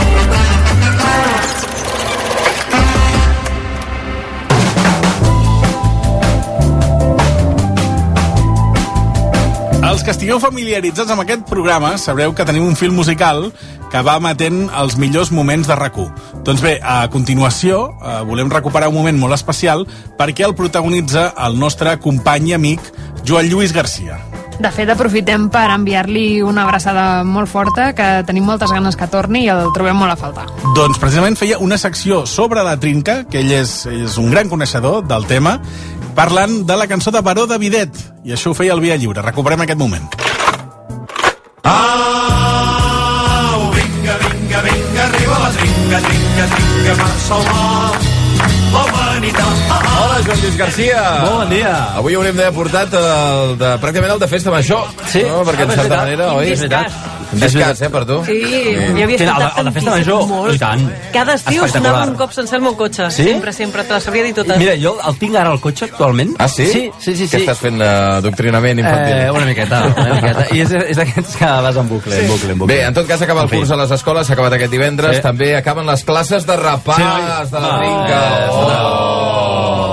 Els que estigueu familiaritzats amb aquest programa sabreu que tenim un film musical que va emetent els millors moments de rac Doncs bé, a continuació eh, volem recuperar un moment molt especial perquè el protagonitza el nostre company i amic Joan Lluís Garcia. De fet, aprofitem per enviar-li una abraçada molt forta, que tenim moltes ganes que torni i el trobem molt a faltar. Doncs precisament feia una secció sobre la trinca, que ell és, és un gran coneixedor del tema, parlant de la cançó de Baró de Videt, i això ho feia el Via Lliure. Recuperem aquest moment. Au, vinga, vinga, vinga, arriba la trinca, trinca, trinca per salvar la humanitat. Hola, Joan Lluís Garcia. Bon dia. Avui haurem d'haver portat el de, pràcticament el de festa major. Sí. No? Perquè, Ah, en certa manera, oi? És veritat. Un descans, eh, per tu? Sí, havia Sí, el, escoltat el de festa major, molt. i tant. Cada estiu sonava un cop sencer al meu cotxe. Sí? Sempre, sempre, te la sabria dir tota. Mira, jo el tinc ara al cotxe actualment. Ah, sí? Sí, sí, sí. Que sí. estàs fent uh, adoctrinament infantil? Eh, una miqueta, una miqueta. I és, és d'aquests que vas en bucle, en bucle, en bucle. Bé, en tot cas acaba el curs a les escoles, s'ha acabat aquest divendres, Sí. també acaben les classes de repàs Sí, de la Ah, trinca. Oh.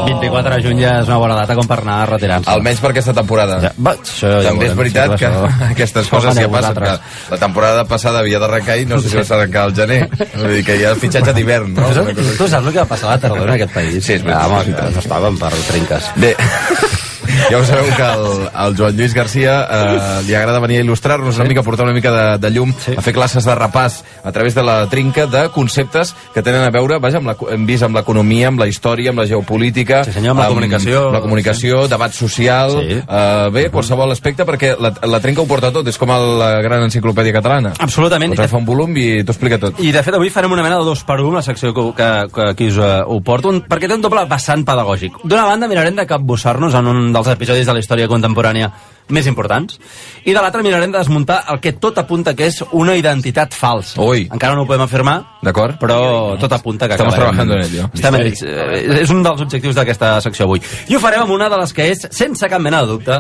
24 de juny ja és una bona data com per anar retirant-se. Almenys per aquesta temporada. Ja, va, això ja També és veritat sí, que aquestes això coses ja passen. Que la temporada passada havia d'arrencar i no sé si va arrencar al gener. Vull dir que hi ha fitxatge d'hivern, no? Tu, tu saps el que va passar a la tardor en aquest país? Sí, és veritat. Ah, home, no estàvem per trinques. Bé, ja ho sabeu que el, el Joan Lluís Garcia eh, li agrada venir a il·lustrar-nos una mica, portar una mica de, de llum, a fer classes de repàs a través de la trinca de conceptes que tenen a veure, vaja, amb la, hem vist amb l'economia, amb la història, amb la geopolítica, Sí, senyor, amb la comunicació. amb la comunicació, debat social, Sí. eh, bé, qualsevol aspecte, perquè la, la trinca ho porta tot, és com la gran enciclopèdia catalana. Absolutament. Pots agafar un volum i t'ho explica tot. I de fet avui farem una mena de dos per un, la secció que, que, que aquí us uh, ho porto, un, perquè té un doble vessant pedagògic. D'una banda mirarem de capbussar-nos en un dels episodis de la història contemporània més importants, i de l'altra mirarem de desmuntar el que tot apunta que és una identitat falsa. Ui. Encara no ho podem afirmar, D'acord? però tot apunta que Estamos acabarem... trabajando en ello. Estem en ells. Eh, És un dels objectius d'aquesta secció avui. I ho farem amb una de les que és, sense cap mena de dubte,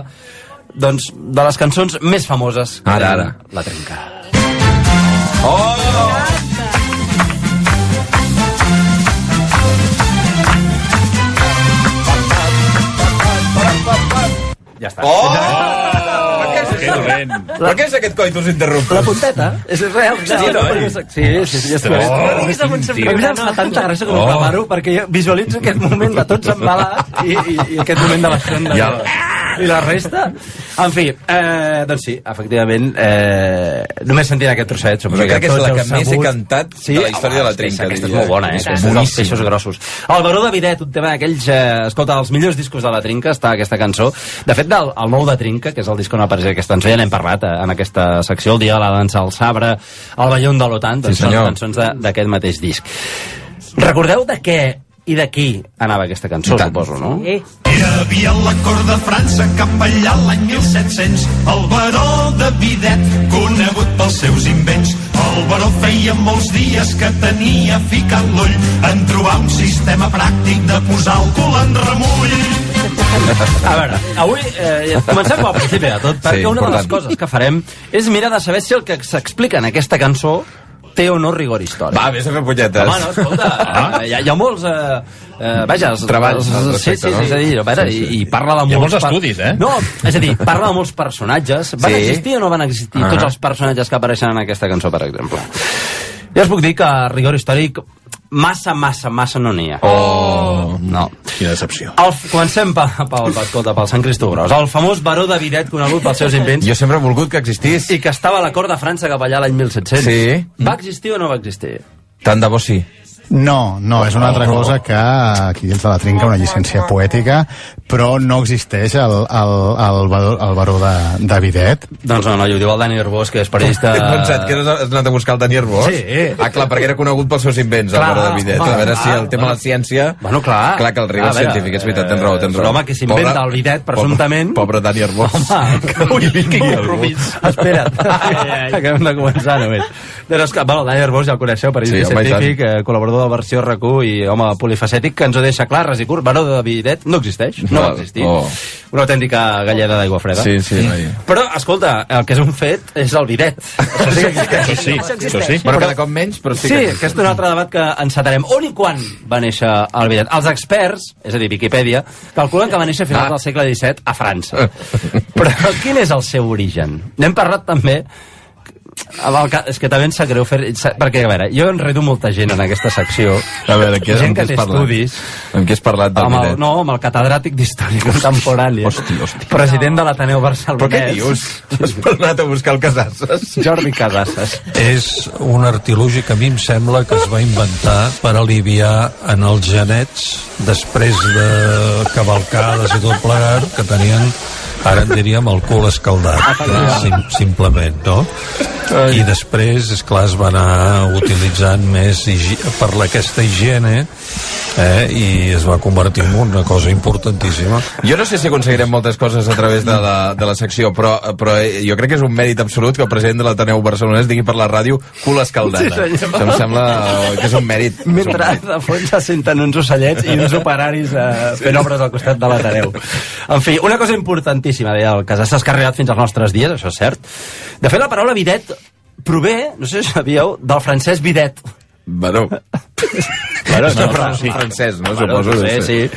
doncs, de les cançons més famoses Ara, ara. La trenca. Oh! Ja està. Oh! Que dolent. Per què és aquest coitus interruptus? La punteta. És real. Sí, no, eh? Sí, sí, sí, ja està. Oh, a mi em fa tanta gràcia com Oh. preparo perquè jo visualitzo aquest moment de tots embalats i, i, i aquest moment de la sonda. I el- I la resta. En fi, eh, doncs sí, efectivament, eh, només sentint aquest trosset, Jo crec que és la que més he sabut. cantat de la història de la trinca, Aquesta és molt bona, eh? És dels peixos grossos. El Baró de Videt, un tema d'aquells... Eh, escolta, els millors discos de la Trinca està aquesta cançó. De fet, del, el nou de Trinca, que és el disc on apareix aquesta cançó, ja n'hem parlat eh, en aquesta secció, el dia de la dansa al sabre, el ballon de l'OTAN, doncs Sí, són cançons d'aquest mateix disc. Recordeu de què i de qui anava aquesta cançó, suposo, no? Sí. Hi havia a la cort de França capellà l'any 1700 el baró de Videt, conegut pels seus invents. El baró feia molts dies que tenia ficat l'ull en trobar un sistema pràctic de posar el cul en remull. A veure, avui eh, comencem pel principi de tot, perquè Sí, una de les important. coses que farem és mirar de saber si el que s'explica en aquesta cançó té o no rigor històric. Va, vés a fer punyetes. Home, no, escolta, Ah. hi, ha, hi ha molts... Eh, eh, vaja, els, Treballs els, al sí, respecte, sí, no? sí, és a dir, a veure, Sí, sí. I, i parla de Hi ha molts... molts estudis, eh? No, és a dir, parla de molts personatges. Van Sí. existir o no van existir Ah. tots els personatges que apareixen en aquesta cançó, per exemple? Ja us puc dir que rigor històric massa, massa, massa no n'hi ha. Oh, no. Quina decepció. El, comencem pel, pel, escolta, pel Sant Cristó Gros. El famós baró de Videt, conegut pels seus invents. Jo sempre he volgut que existís. I que estava a la cort de França cap allà l'any 1700. Sí. Va existir o no va existir? Tant de bo sí. No, no, és una altra cosa que aquí dins de la trinca una llicència poètica, però no existeix el, el, el, baró- el baró de, de Videt. Doncs no, no, ho diu el Dani Herbós, que és periodista... He pensat que has anat a buscar el Dani Herbós. Sí. Ah, clar, perquè era conegut pels seus invents, Clar, el Baró de Videt. home, a veure si el tema de la ciència... Bueno, clar. Clar que el rigor A veure, científic, és veritat, tens raó, tens és raó. l'home que s'inventa Pobre- el bidet, presumptament. Pobre, pobre Dani Herbós. Home, que Ui, vingui algú. Espera't. Acabem de començar només. Doncs, que, bueno, el Dani Herbós ja el coneixeu, periodista Sí, home, científic, eh, col·laborador de versió RAC1 i home polifacètic, que ens ho deixa clar, res i curt. Baró de Videt no existeix, no va No, existir. oh. Una autèntica galleda d'aigua freda. Sí, sí, noi. Però, escolta, el que és un fet és el bidet. Això sí que existeix. Això sí, això sí. Bueno, cada cop menys, però sí Sí, que aquest és un altre debat que encetarem. On i quan va néixer el bidet? Els experts, és a dir, Viquipèdia, calculen que va néixer a finals Ah. del segle XVII a França. Però quin és el seu origen? N'hem parlat també és que també em sap greu fer... Perquè, a veure, jo enredo molta gent en aquesta secció. A veure, què, gent amb que què té has parlat? estudis. Amb què has parlat del Amb el, no, amb el catedràtic d'Història Contemporània. Hosti, hosti. President de l'Ateneu Barcelonès. Però què dius? Has anat a buscar el Casasses? Jordi Casasses. És un artilugi que a mi em sembla que es va inventar per aliviar en els genets després de cavalcades i tot plegat que tenien ara en diríem el cul escaldat sim, simplement no? i després és clar es va anar utilitzant més per la- aquesta higiene eh? i es va convertir en una cosa importantíssima Jo no sé si aconseguirem moltes coses a través de la, de la secció, però, però eh, jo crec que és un mèrit absolut que el president de l'Ateneu Barcelonès digui per la ràdio cul escaldada. Sí. Em sembla eh, que és un mèrit. Un Mentre mèrit. de fons se senten uns ocellets i uns operaris eh, fent obres al costat de l'Ateneu. En fi, una cosa importantíssima, deia el que ha arribat fins als nostres dies, això és cert. De fet, la paraula bidet prové, no sé si sabíeu, del francès bidet. Bueno, Bueno, no, però sí. francès, no? Bueno, Suposo. no sé, sí.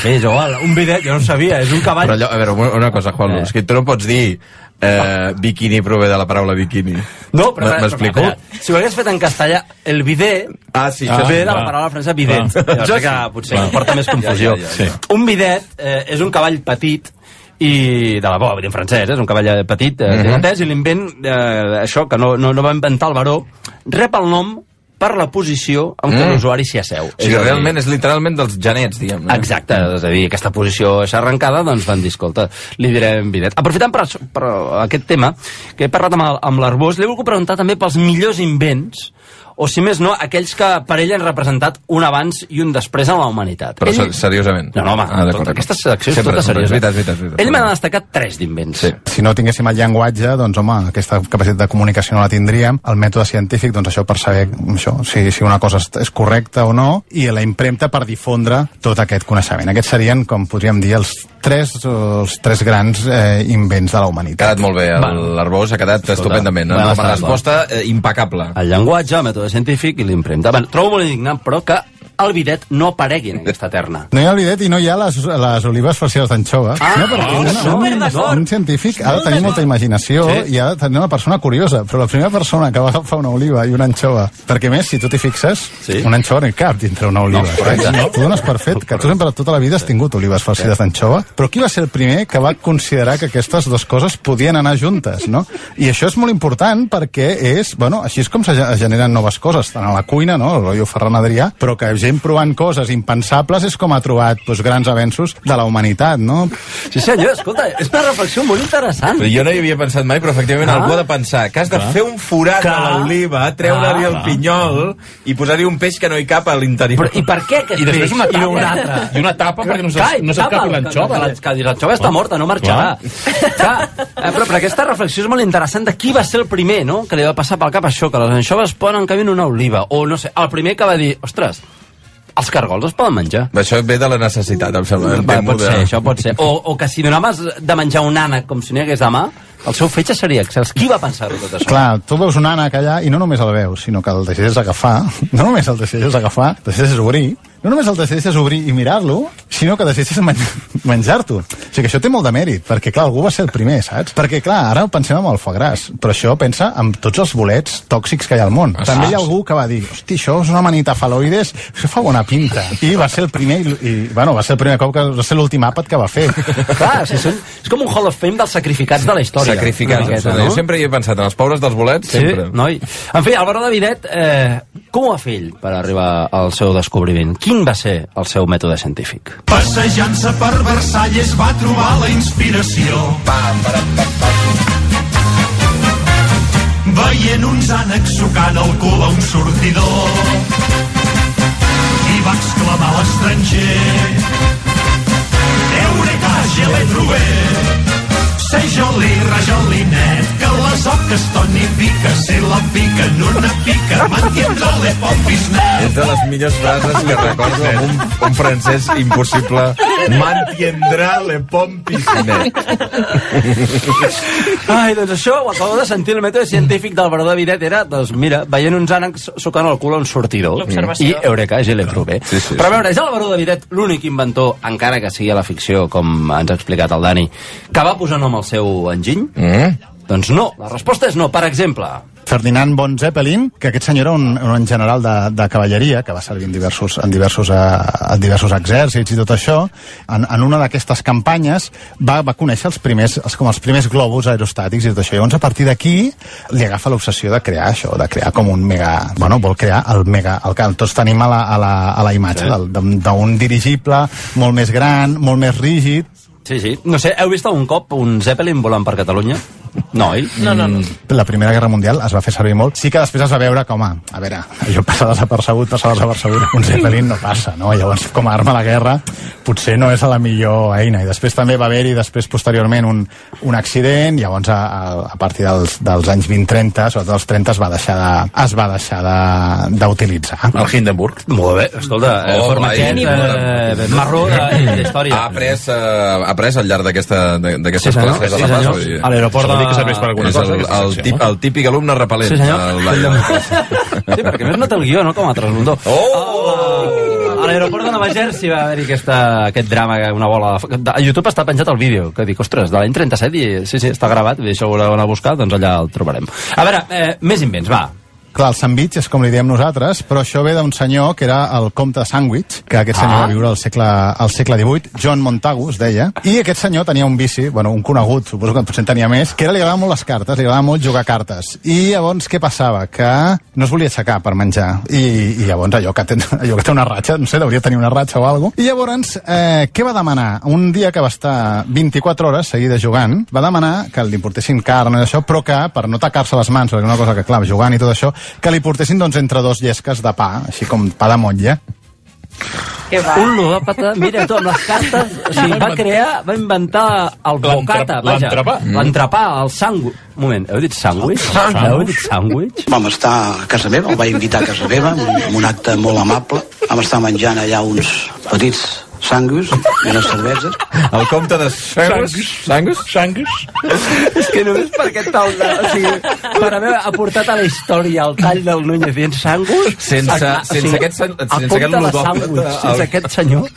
Fi, és igual, un bidet, jo no sabia, és un cavall... Però allò, a veure, una, una cosa, Juan, eh. és que tu no pots dir eh, bikini prové de la paraula bikini. No, però... M'explico? Si ho hagués fet en castellà, el bidet Ah, sí, ah, ve de la Ah. paraula francesa bidet. Clar. Jo sé que potser Clar. porta més confusió. Ja, ja, ja, ja. Un bidet eh, és un cavall petit i de la bo, en francès, eh, és un cavall eh, petit, eh, -huh. entès, i l'invent, eh, això, que no, no, no va inventar el baró, rep el nom per la posició en què Mm. l'usuari s'hi asseu. O sigui, És a dir, realment és literalment dels genets, diguem. No? Exacte, és a dir, aquesta posició és arrencada, doncs van dir, escolta, li direm bidet. Aprofitant per, per aquest tema, que he parlat amb, amb l'Arbós, li he volgut preguntar també pels millors invents, o si més no, aquells que per ell han representat un abans i un després en la humanitat. Però ell... seriosament. No, no, home, ah, tota aquesta secció és tota seriosa. Veritat, veritat. Veritat. Ell m'ha destacat tres d'invents. Sí. Si no tinguéssim el llenguatge, doncs, home, aquesta capacitat de comunicació no la tindríem. El mètode científic, doncs, això per saber això, si, si una cosa és, és correcta o no, i la impremta per difondre tot aquest coneixement. Aquests serien, com podríem dir, els tres, els tres grans eh, invents de la humanitat. Ha quedat molt bé, l'Arbós ha quedat estupendament. bueno, Una resposta eh, impecable. El llenguatge, el mètode científic i l'impremta. Bueno, trobo molt indignant, però que el bidet no aparegui en aquesta terna. No hi ha el bidet i no hi ha les, les olives farcides d'anxova. Ah, no, perquè oh, un, super un, d'acord. un científic ha de tenir molta imaginació Sí. i ha de tenir una persona curiosa, però la primera persona que va agafar una oliva i una anxova, perquè més, si tu t'hi fixes, Sí. una anxova no hi cap dintre una oliva. No, correcte. saps? Tu dones per fet que tu sempre tota la vida has tingut olives farcides d'anxova, però qui va ser el primer que va considerar que aquestes dues coses podien anar juntes, no? I això és molt important perquè és, bueno, així és com se ge- generen noves coses, tant a la cuina, no?, rotllo Ferran Adrià, però que gent provant coses impensables és com ha trobat doncs, grans avenços de la humanitat, no? Sí, senyor, escolta, és una reflexió molt interessant. Però jo no hi havia pensat mai, però efectivament Ah. algú ha de pensar que has de Clar. fer un forat Clar. a l'oliva, treure-li Ah, el clar. pinyol i posar-hi un peix que no hi cap a l'interior. Però, I per què aquest I després peix una i no un tapa. altre? I una tapa perquè no Clar, no tapa, s'escapi l'anxova. que- Que, que l'anxova està morta, no marxarà. Clar, eh, però, però aquesta reflexió és molt interessant de qui va ser el primer, no?, que li va passar pel cap això, que les anxoves poden caber en una oliva. O, no sé, el primer que va dir, ostres, els cargols es poden menjar. Això ve de la necessitat, em sembla. Em Va, pot ser, això pot ser. O, o que si donaves de menjar un ànec com si n'hi hagués demà, el seu fetge seria excels. Qui va pensar-ho tot això? Clar, tu veus un ànec allà i no només el veus, sinó que el decideixes agafar, no només el decideixes agafar, el decideixes obrir, no només el decideixes obrir i mirar-lo, sinó que decideixes men menjar-t'ho. O sigui que això té molt de mèrit, perquè clar, algú va ser el primer, saps? Perquè clar, ara pensem en el foie gras, però això pensa en tots els bolets tòxics que hi ha al món. Ah, També sí. hi ha algú que va dir, hosti, això és una manita faloides, això fa bona pinta. I va ser el primer, i, i bueno, va ser el primer cop que va ser l'últim àpat que va fer. Clar, si són, és com un Hall of Fame dels sacrificats de la història. Sacrificats, Una miqueta, no? Jo sempre hi he pensat en els pobres dels bolets, Sí, sempre. noi. En fi, Álvaro de Videt, eh, com ho va fer ell per arribar al seu descobriment? Quin va ser el seu mètode científic? Passejant-se per Versalles va trobar la inspiració. Veient uns ànecs sucant el cul a un sortidor i va exclamar l'estranger Eureka, je l'he trobat Sei joli, rajolinet, que les oques Toni pica, si la pica en una pica, mantindrà le pompis-net. És de les millors frases que recordo amb un, un francès impossible. Mantiendrà le pompis net. Ai, doncs això ho acabo de sentir el mètode científic d'Álvaro de Videt era, doncs mira, veient uns ànecs sucant el cul a un sortidor i eureka, je l'he prové. Sí, sí. Però a veure, és Álvaro de Videt l'únic inventor, encara que sigui a la ficció, com ens ha explicat el Dani, que va posar nom al seu enginy? Mm? Doncs no, la resposta és no. Per exemple, Ferdinand von Zeppelin, que aquest senyor era un, un general de, de cavalleria, que va servir en diversos, en diversos, eh, en diversos exèrcits i tot això, en, en una d'aquestes campanyes va, va conèixer els primers, els, com els primers globus aerostàtics i tot això. Llavors, a partir d'aquí, li agafa l'obsessió de crear això, de crear com un mega... Bueno, vol crear el mega... El que tots tenim a la, a la, a la imatge, sí. d'un dirigible molt més gran, molt més rígid, Sí, sí. No sé, heu vist algun cop un Zeppelin volant per Catalunya? No, oi? No, no, no. la Primera Guerra Mundial es va fer servir molt. Sí que després es va veure com a, a veure, allò passa desapercebut, passa desapercebut, un Zeppelin no passa, no? Llavors, com a arma a la guerra, potser no és la millor eina. I després també va haver-hi, després, posteriorment, un, un accident, llavors, a, a, a partir dels, dels anys 20-30, sobretot els 30, es va deixar de, es va deixar de- d'utilitzar. El Hindenburg. Molt bé, escolta, eh, Oh, formatget, Blai. eh, marró de- d'història. Ha après, eh, ha après al llarg d'aquesta- de- d'aquestes Sí, senyor. de Sí, la senyor. A l'aeroport Això vol dir de- que serveix per alguna És cosa. el- El, el, tip, el típic alumne repel·lent. Sí, senyor. El. Sí, perquè a més no té el guió, no? Com a Trasbundó. Oh! A l'aeroport de Nova Jersey va haver-hi aquesta, aquest drama, una bola... de- A YouTube està penjat el vídeo, que dic, ostres, de l'any 37, i sí, sí, està gravat, i això ho voleu anar a buscar, doncs allà el trobarem. A veure, eh, més invents, va. Clar, el sandwich és com li diem nosaltres, però això ve d'un senyor que era el comte Sandwich, que aquest senyor Ah. va viure al segle, al segle XVIII, John Montagu, es deia, i aquest senyor tenia un vici, bueno, un conegut, suposo que potser en tenia més, que era li agradava molt les cartes, li agradava molt jugar cartes. I llavors què passava? Que no es volia aixecar per menjar. I, i llavors allò que, té, allò que té una ratxa, no sé, hauria tenir una ratxa o alguna cosa. I llavors, eh, què va demanar? Un dia que va estar 24 hores seguides jugant, va demanar que li portessin carn i això, però que, per no tacar-se les mans, perquè una cosa que, clar, jugant i tot això, que li portessin, doncs, entre dos llesques de pa, així com pa de motlla. Que va. Un ludòpata, mira tu, amb les cartes, o sigui, va crear, va inventar el bocata, vaja. l'entrepà. L'entrepà, el sàndwich. Un moment, heu dit sàndwich? Heu dit sàndwich? Vam estar a casa meva, el vaig invitar a casa meva, en un, en un acte molt amable. Vam estar menjant allà uns petits sangus i unes cerveses. El comte de Sangus? Sangus? Sangus? És que només per aquest tall de... O sigui, per haver aportat a la història el tall del Núñez dient sangus... Sense- a- sense aquest sen- sense compte aquest de ludòpata, el- sense aquest senyor...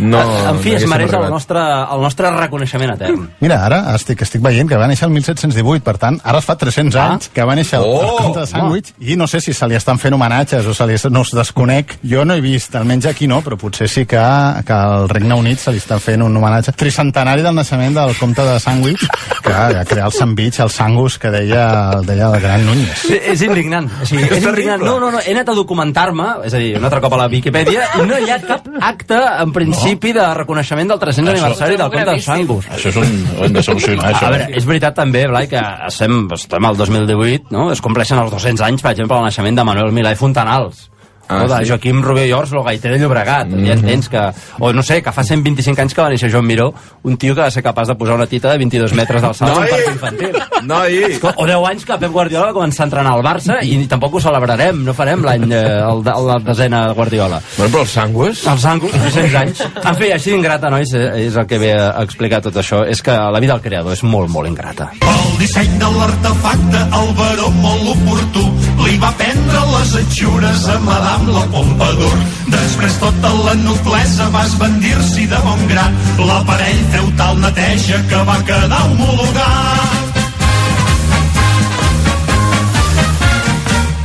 No, en fi, no es mereix el nostre, el nostre reconeixement etern. Mira, ara estic, estic veient que va néixer el 1718, per tant, ara es fa 300 Ah. anys que va néixer el, Oh, el comte de Sandwich, i no sé si se li estan fent homenatges o se li, no us desconec. Jo no he vist, almenys aquí no, però potser sí que, que al Regne Unit se li està fent un homenatge tricentenari del naixement del comte de Sandwich, que va crear el sandwich, el sangus que deia, el deia el gran Núñez. Sí, és indignant. O sigui, és indignant. No, no, no, he anat a documentar-me, és a dir, un altre cop a la Viquipèdia, i no hi ha cap acte, en principi, de reconeixement del 300 aniversari del comte de Sangus. Això és un... Ho hem de solucionar, això. A veure, és veritat també, Blai, que estem, estem al 2018, no? Es compleixen els 200 anys, per exemple, el naixement de Manuel Milà i Fontanals. Ah, o de sí. Joaquim Rubio i Ors, el gaiter de Llobregat. Mm -hmm. Ja entens que... O no sé, que fa 125 anys que va néixer Joan Miró, un tio que va ser capaç de posar una tita de 22 metres d'alçada en parc infantil. Noi! O 10 anys que Pep Guardiola va començar a entrenar al Barça i tampoc ho celebrarem, no farem l'any eh, el, la desena de Guardiola. Bueno, però els sangues... Els sangus, 300 anys. En fi, així d'ingrata, nois, eh, és el que ve a explicar tot això. És que la vida del creador és molt, molt ingrata. El disseny de l'artefacte, el baró molt oportú, li va prendre les atxures a Madame la Pompadour. Després tota la noblesa va esbandir-s'hi de bon grat. L'aparell feu tal neteja que va quedar homologat.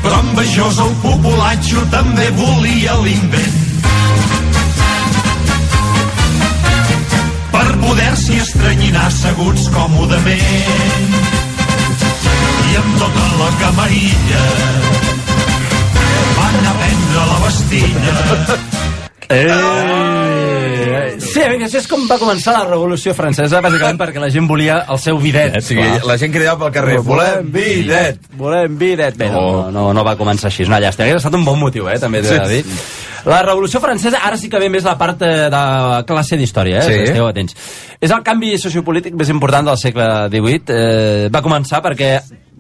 Però envejós el populatxo també volia l'invent. Per poder-s'hi estranyinar asseguts còmodament. I amb tota la camarilla van a prendre la bastilla. Eh! Sí, això és com va començar la Revolució Francesa, bàsicament perquè la gent volia el seu bidet. O sigui, la gent cridava pel carrer, volem bidet! Volem bidet. Bé, no, no, no, no va començar així, és una llàstima. Hauria estat un bon motiu, eh, també t'he de Sí. La Revolució Francesa, ara sí que ve més la part eh, de classe d'història, eh? Sí. Esteu atents. És el canvi sociopolític més important del segle XVIII. Eh, va començar perquè,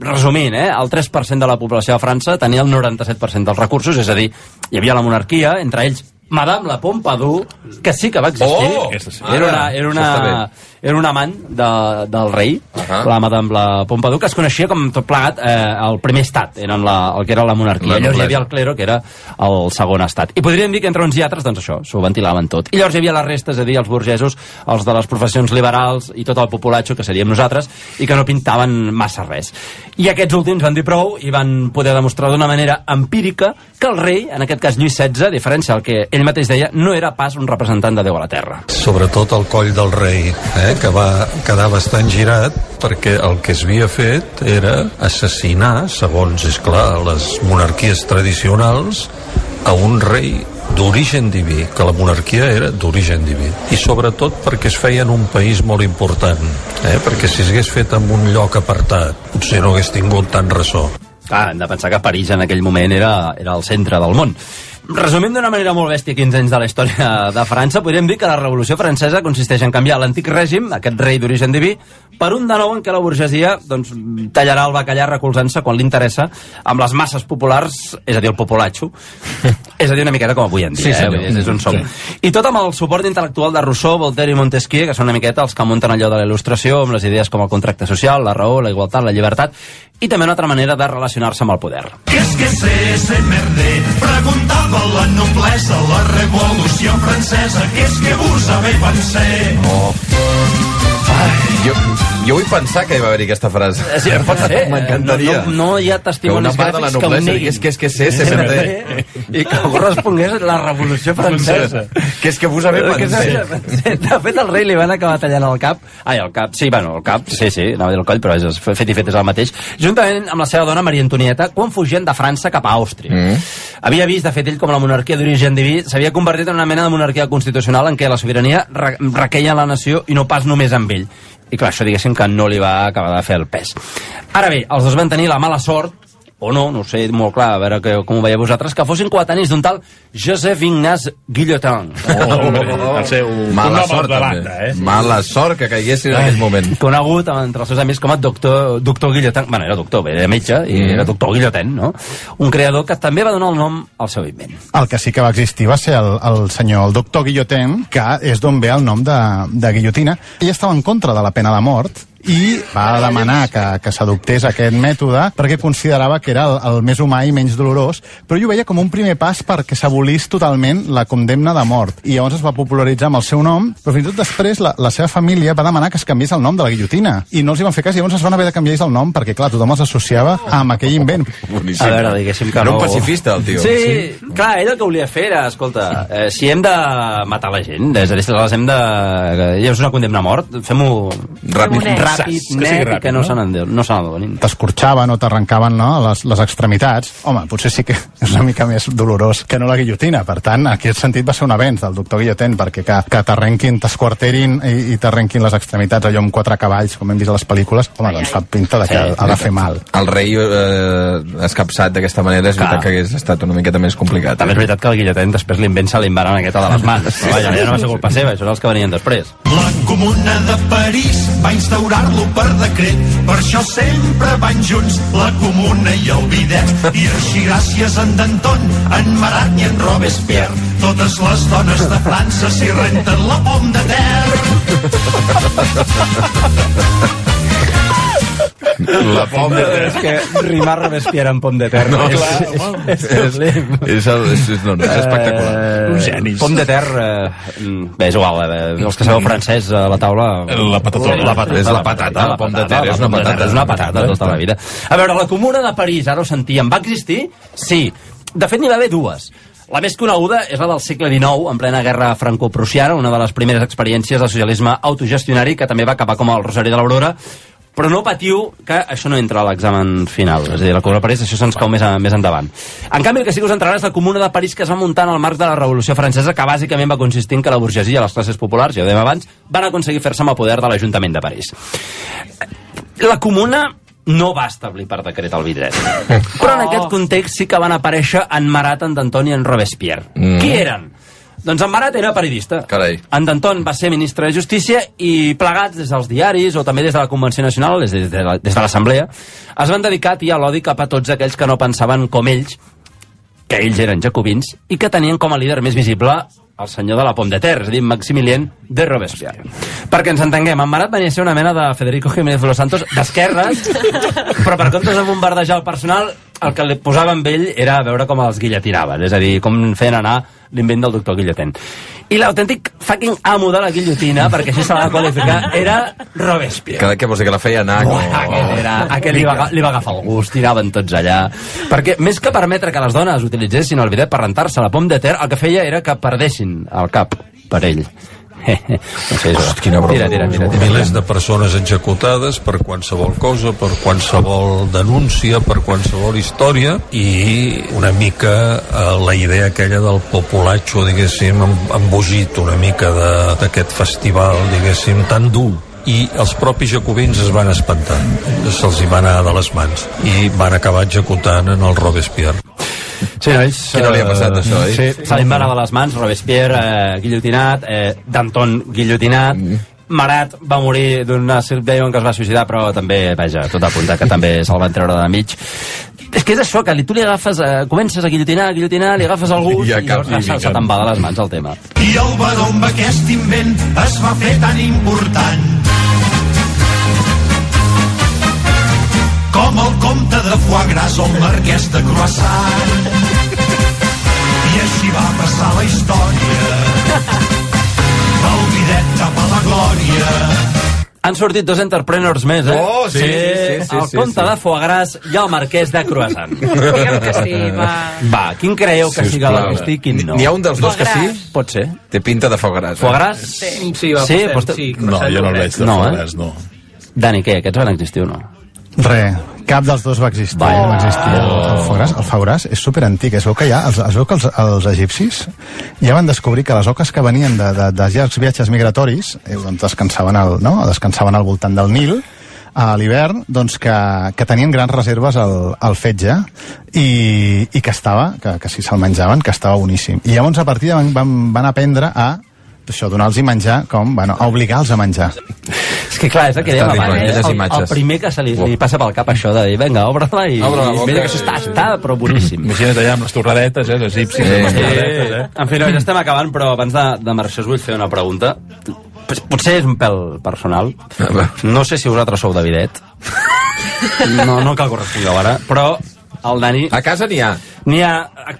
resumint, eh, el 3% de la població de França tenia el 97% dels recursos, és a dir, hi havia la monarquia, entre ells Madame la Pompadour, que sí que va existir. Oh! era, una, era, una, era un amant de, del rei, uh -huh. la Madame la Pompadour, que es coneixia com tot plegat eh, el primer estat, eren la, el que era la monarquia. La La llavors hi havia el clero, que era el segon estat. I podríem dir que entre uns i altres, doncs això, s'ho ventilaven tot. I llavors hi havia la resta, és a dir, els burgesos, els de les professions liberals i tot el populatxo, que seríem nosaltres, i que no pintaven massa res. I aquests últims van dir prou i van poder demostrar d'una manera empírica que el rei, en aquest cas Lluís XVI, a diferència del que ell mateix deia, no era pas un representant de Déu a la Terra. sobretot el coll del rei, eh, que va quedar bastant girat perquè el que s'havia fet era assassinar, segons, és clar, les monarquies tradicionals, a un rei d'origen diví, que la monarquia era d'origen diví. I sobretot perquè es feia en un país molt important, eh? perquè si s'hagués fet en un lloc apartat, potser no hagués tingut tant ressò. Clar, hem de pensar que París en aquell moment era, era el centre del món. Resumint d'una manera molt bèstia 15 anys de la història de França, podríem dir que la Revolució Francesa consisteix en canviar l'antic règim, aquest rei d'origen diví, per un de nou en què la burgesia doncs, tallarà el bacallà recolzant-se quan li interessa amb les masses populars, és a dir, el populatxo, és a dir, una miqueta com avui en dia, Sí, eh? dir, és on som. Sí. I tot amb el suport intel·lectual de Rousseau, Voltaire i Montesquieu, que són una miqueta els que munten allò de la il·lustració, amb les idees com el contracte social, la raó, la igualtat, la llibertat, i també una altra manera de relacionar-se amb el poder. ¿Qué es que sé ese merder? Preguntava la noblesa, la revolució francesa, què és que vos avez pensé? Oh. Jo, jo vull pensar que hi va haver-hi aquesta frase. Sí, pot ser. M'encantaria. No, no hi ha testimonis gràfics que ho neguin. digués que és que sé, se merder. I que algú respongués la revolució francesa. Que és que vos Que pensat. és- De fet, el rei li van acabar tallant el cap. Ai, el cap, sí, bueno, el cap, sí, sí, anava a dir el coll, però és, fet i fet és el mateix. Juntament amb la seva dona, Maria Antonieta, quan fugien de França cap a Àustria. Mm. Havia vist, de fet, ell com la monarquia d'origen diví s'havia convertit en una mena de monarquia constitucional en què la sobirania re requeia en la nació i no pas només amb ell. I clar, això diguéssim que no li va acabar de fer el pes. Ara bé, els dos van tenir la mala sort o no, no ho sé molt clar, a veure que, com ho veieu vosaltres, que fossin coetanis d'un tal Joseph Ignace Guillotin. Oh, el seu Mala sort, també. Mala sort que caiguessin en aquell moment. Conegut entre els seus amics com a doctor, doctor Guillotin, bueno, era doctor, era metge, i Mm. era doctor Guillotin, no? Un creador que també va donar el nom al seu invent. El que sí que va existir va ser el, el senyor, el doctor Guillotin, que és d'on ve el nom de, de guillotina. Ell estava en contra de la pena de mort i va demanar que, que s'adoptés aquest mètode perquè considerava que era el, el més humà i menys dolorós, però ell ho veia com un primer pas perquè s'abolís totalment la condemna de mort. I llavors es va popularitzar amb el seu nom, però fins i tot després la, la seva família va demanar que es canviés el nom de la guillotina. I no els hi van fer cas, i llavors es van haver de canviar el nom perquè, clar, tothom els associava amb aquell invent. A veure, diguéssim que Era no... un pacifista, el tio. Sí, sí, clar, ell el que volia fer era, escolta, eh, si hem de matar la gent, és a dir, si les hem de... que És una condemna a mort, fem-ho Ràpid. ràpid, Que sigui net, i ràpid, que no, no? se n'en- no se n'adonin. t'escorxaven o t'arrencaven no, les, les extremitats, home, potser sí que és una mica més dolorós que no la guillotina. Per tant, en aquest sentit va ser un avenç del doctor Guillotin, perquè que, que t'arrenquin, t'esquarterin i, i t'arrenquin les extremitats allò amb quatre cavalls, com hem vist a les pel·lícules, home, doncs fa pinta de que Sí, ha de fer mal. El rei eh, escapçat d'aquesta manera és veritat que hagués estat una miqueta més complicat. També és veritat que el guillotin després l'invent se l'invara una miqueta de les mans. Però vaja, ja no va ser culpa seva, això són els que venien després. La Comuna de París va instaurar-lo per decret, per això sempre van junts la Comuna i el bidet. I així gràcies a en Danton, en Marat i en Robespierre, totes les dones de França s'hi renten la pom de terra. La pom de terra. És que rimar Robespierre amb pom de terra No, és, clar, és, és, és, és, És, el, és, és, no, no, és espectacular. Eh, genis. Pom de terra, eh, bé, és igual, eh, els que sabeu francès a la taula... La patatona. La patata, És la patata, la pom de terra, és una patata. És una patata tota la vida. A veure, la Comuna de París, ara ho sentíem, va existir? Sí. De fet, n'hi va haver dues. La més coneguda és la del segle XIX, en plena guerra franco-prussiana, una de les primeres experiències del socialisme autogestionari, que també va acabar com el Rosari de l'Aurora, però no patiu que això no entra a l'examen final. És a dir, la Comuna de París, això se'ns cau més, a, més endavant. En canvi, el que sí que us entrarà és la Comuna de París que es va muntar en el marc de la Revolució Francesa, que bàsicament va consistir en que la burgesia i les classes populars, ja ho dèiem abans, van aconseguir fer-se amb el poder de l'Ajuntament de París. La Comuna no va establir per decret el vidret. Però en aquest context sí que van aparèixer en Marat, en Danton i en Robespierre. Mm. Qui eren? Doncs en Marat era periodista. Carai. En Danton va ser ministre de Justícia i plegats des dels diaris o també des de la Convenció Nacional, des de, la- des de l'Assemblea, es van dedicar a tirar l'odi cap a tots aquells que no pensaven com ells, que ells eren jacobins, i que tenien com a líder més visible el senyor de la Pomme de Ter, és a dir, Maximilien de Robespierre. Perquè ens entenguem, en Marat venia a ser una mena de Federico Jiménez de los Santos d'esquerres, però per comptes de bombardejar el personal, el que li posava amb ell era veure com els guillotinaven, és a dir, com feien anar l'invent del doctor Guillotin. I l'autèntic fucking amo de la guillotina, perquè així se la va qualificar, era Robespierre. Que, que vols dir que la feia anar... Oh, aquest, era, aquest li, va, li va agafar el gust, tiraven tots allà. Perquè més que permetre que les dones utilitzessin el bidet per rentar-se la pom de ter, el que feia era que perdessin el cap per ell. No sé, Host, quina broma. Tira, tira, tira, tira. Milers de persones executades per qualsevol cosa, per qualsevol denúncia, per qualsevol història i una mica eh, la idea aquella del populatxo, diguéssim, em- embogit una mica de- d'aquest festival, diguéssim, tan dur i els propis jacobins es van espantar se'ls hi va anar de les mans i van acabar executant en el Robespierre Sí, nois. Qui no li ha passat, això, oi? Sí, se li va anar de les mans, Robespierre, eh, guillotinat, eh, Danton, guillotinat, Marat va morir d'una deien que es va suïcidar, però també, vaja, tot apunta que també se'l van treure de mig. És que és això, que li, tu li agafes, eh, comences a guillotinar, a guillotinar, li agafes el gust I i, llavors se, se picant. te'n va de les mans el tema. I el baró amb aquest invent es va fer tan important Foie Gras o el marquès de Croissant. I així va passar la història del bidet cap a la glòria. Han sortit dos entrepreneurs més, eh? Oh, sí, sí, sí, sí, el sí, comte sí. de Foie Gras i el marquès de Croissant. Digue'm que sí, va. Va, quin creieu que siga Sisplau. l'agustí i quin no? N'hi ha un dels dos que sí? Pot ser. Té pinta de foie gras. eh? Foie Gras? Sí. Sí, va, Sí, vostè- sí, No, jo no el veig de No, no, eh? res, no. Dani, què? Aquests van existir o no? Re, cap dels dos va existir. Vaja. No va existir. El, el Fauràs, el Fauràs és superantic. Es veu que ja, es, es veu que els, els egipcis ja van descobrir que les oques que venien de, de, de llargs viatges migratoris, eh, doncs descansaven al, no? descansaven al voltant del Nil, a l'hivern, doncs que, que tenien grans reserves al, al fetge i, i que estava, que, que si se'l menjaven, que estava boníssim. I llavors a partir de van, van, van aprendre a això, donar-los menjar, com, bueno, a obligar-los a menjar. És que clar, és el que dèiem abans. aquelles El, el primer que se li, li passa pel cap això de dir, vinga, obre-la i, Obre la i mira que i- això està, està, però boníssim. Imagina't allà amb les torradetes, eh, egipcis, Sí. amb les Sí. torradetes, eh? En fi, no, ja estem acabant, però abans de, de marxar us vull fer una pregunta. Pues, potser és un pèl personal. No sé si vosaltres sou de bidet. No, no cal que ho respongueu ara, però el Dani... A casa n'hi ha. N'hi ha,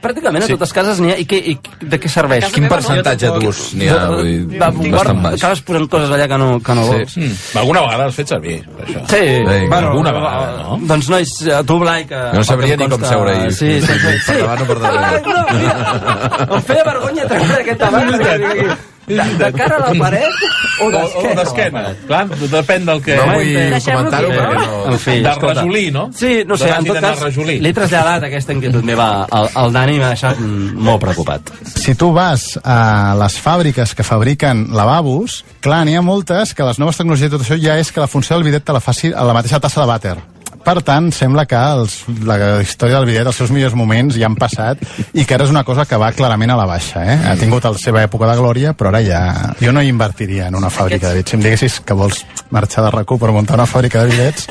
pràcticament a totes cases n'hi ha, i, què, i de què serveix? Quin percentatge d'ús n'hi ha? Vull dir, Va, bastant baix. Acabes posant coses allà que no, que no Sí. vols. Mm. Alguna vegada has fet servir, per això. Sí, Vinga, bueno, alguna vegada, no? Doncs, nois, a tu, Blai, que... No sabria que ni com seure-hi. Sí, sí, sí. Per davant o per darrere. Ah, no, em feia vergonya treure aquest tabac. De, de cara a la paret o d'esquena? Clar, depèn del que... No vull comentar-ho perquè no? En fi, De escolta. rajolí, no? Sí, no sé, en tot cas, l'he traslladat aquesta inquietud meva al, al Dani i m'ha deixat molt preocupat. si tu vas a les fàbriques que fabriquen lavabos, clar, n'hi ha moltes que les noves tecnologies i tot això ja és que la funció del bidet te la faci a la mateixa tassa de vàter. Per tant, sembla que els, la història del bidet, els seus millors moments ja han passat i que ara és una cosa que va clarament a la baixa. Eh? Ha tingut la seva època de glòria, però ara ja... Jo no hi invertiria en una fàbrica de bidets. Si em diguessis que vols marxar de RAC1 per muntar una fàbrica de bidets,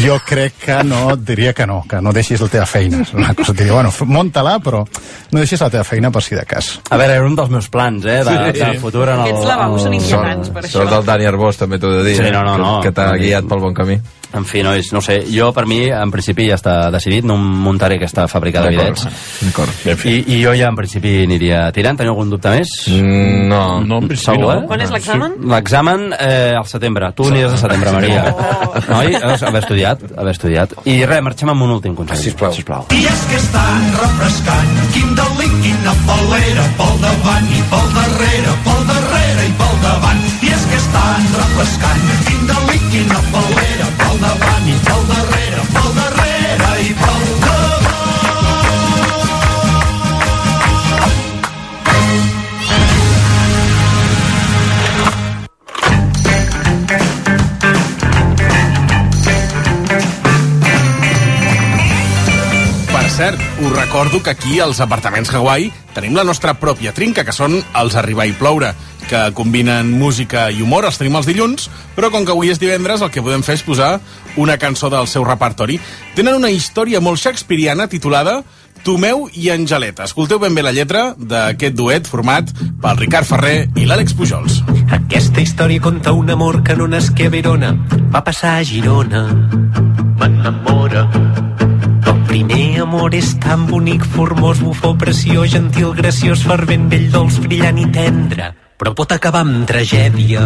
jo crec que no, et diria que no, que no deixis la teva feina. És una cosa, diria, bueno, munta-la, però no deixis la teva feina per si de cas. A veure, era un dels meus plans, eh, de, Sí. de futur en el... Aquests lavabos són inquietants, per això. Sort del Dani Arbós, també t'ho he de dir. Sí, no, no, que, no. Que t'ha guiat pel bon camí. En fi, nois, no sé, jo per mi, en principi, ja està decidit, no muntaré aquesta fàbrica de bidets. D'acord. I, I jo ja, en principi, aniria tirant. Teniu algun dubte més? Mm, no. No, en principi Segur, no. eh? Quan és l'examen? L'examen eh, al setembre. Tu aniràs al setembre, Maria. Noi, has haver estudiat, haver estudiat. I res, marxem amb un últim consell. Sisplau. Sisplau. I és que és tan refrescant, quin delit, quina falera, pel davant i pel darrere, pel darrere i pel davant. I és que és tan refrescant, quin delit, quina falera, pel davant i pel darrere, pel darrere i pel cert, us recordo que aquí als apartaments Hawaii tenim la nostra pròpia trinca, que són els Arribar i Ploure, que combinen música i humor, els tenim els dilluns, però com que avui és divendres el que podem fer és posar una cançó del seu repertori. Tenen una història molt shakespeariana titulada Tomeu i Angeleta. Escolteu ben bé la lletra d'aquest duet format pel Ricard Ferrer i l'Àlex Pujols. Aquesta història conta un amor que no nasqué a Verona, va passar a Girona. M'enamora. Primer amor és tan bonic, formós, bufó, preciós, gentil, graciós, fervent, vell, dolç, brillant i tendre, però pot acabar amb tragèdia.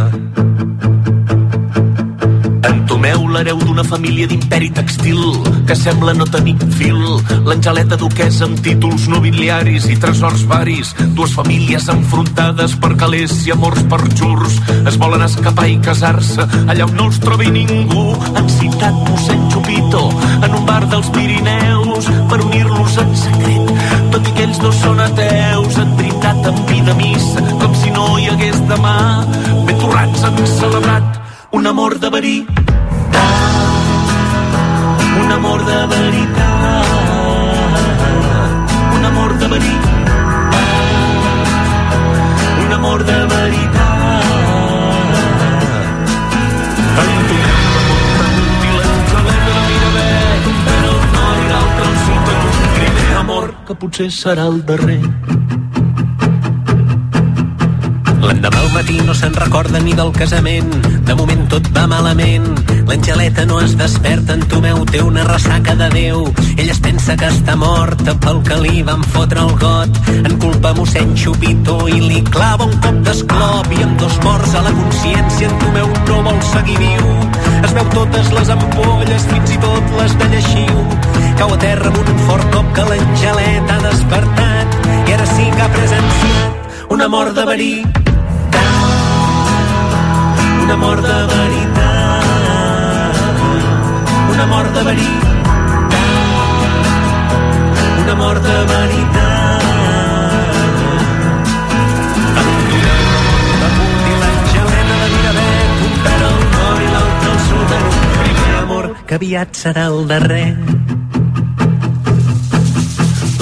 Entomeu l'hereu d'una família d'imperi textil que sembla no tenir fil. L'Angeleta duquesa amb títols nobiliaris i tresors varis. Dues famílies enfrontades per calés i amors per jurs. Es volen escapar i casar-se allà on no els trobi ningú. Han citat mossèn Chupito en un bar dels Pirineus per unir-los en secret. Tot i que ells no són ateus, han brindat amb vida missa, com si no hi hagués demà. Ben torrats han celebrat un amor de verí un amor de veritat un amor de veritat un amor de veritat que potser serà el darrer L'endemà al matí no se'n recorda ni del casament. De moment tot va malament. L'Angeleta no es desperta, en Tomeu té una ressaca de Déu. Ell es pensa que està morta pel que li van fotre el got. En culpa mossèn Xupito i li clava un cop d'esclop i amb dos morts a la consciència en Tomeu no vol seguir viu. Es veu totes les ampolles, fins i tot les de lleixiu. Cau a terra amb un fort cop que l'Angeleta ha despertat i ara sí que ha presenciat una mort de verí una mort de veritat. Una mort de veritat. Una mort de veritat. Damunt i l'Angeleta de Miravet un pèl al nord i l'altre al sud. En primer amor que aviat serà el darrer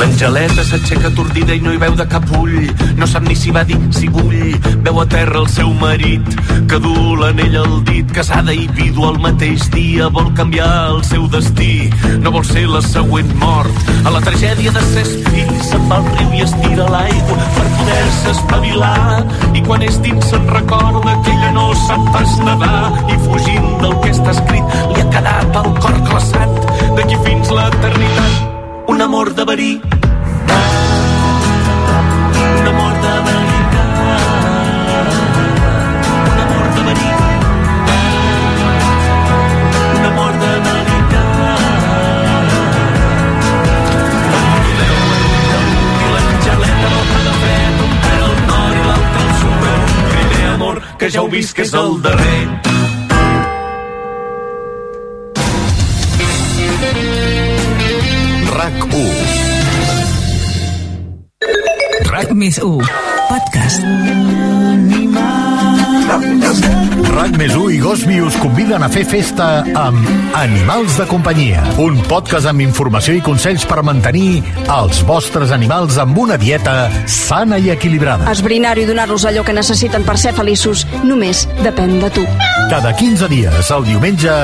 L'Angeleta s'aixeca atordida i no hi veu de cap ull. No sap ni si va dir si vull. Veu a terra el seu marit, que du l'anell al dit, casada i vídua el mateix dia. Vol canviar el seu destí, no vol ser la següent mort. A la tragèdia de ses fills se'n va al riu i es tira l'aigua per poder-se espavilar. I quan és dins se'n recorda que ella no sap pas nedar i fugint del que està escrit li ha quedat el cor glaçat d'aquí fins l'eternitat un amor de verí. Un amor de un amor de un amor de amor que ja heu vist que és el darrer RAC1 RAC més 1 Podcast RAC més 1 i Gosby us conviden a fer festa amb Animals de companyia, un podcast amb informació i consells per mantenir els vostres animals amb una dieta sana i equilibrada. Esbrinar-ho i donar-los allò que necessiten per ser feliços només depèn de tu. Cada 15 dies, el diumenge,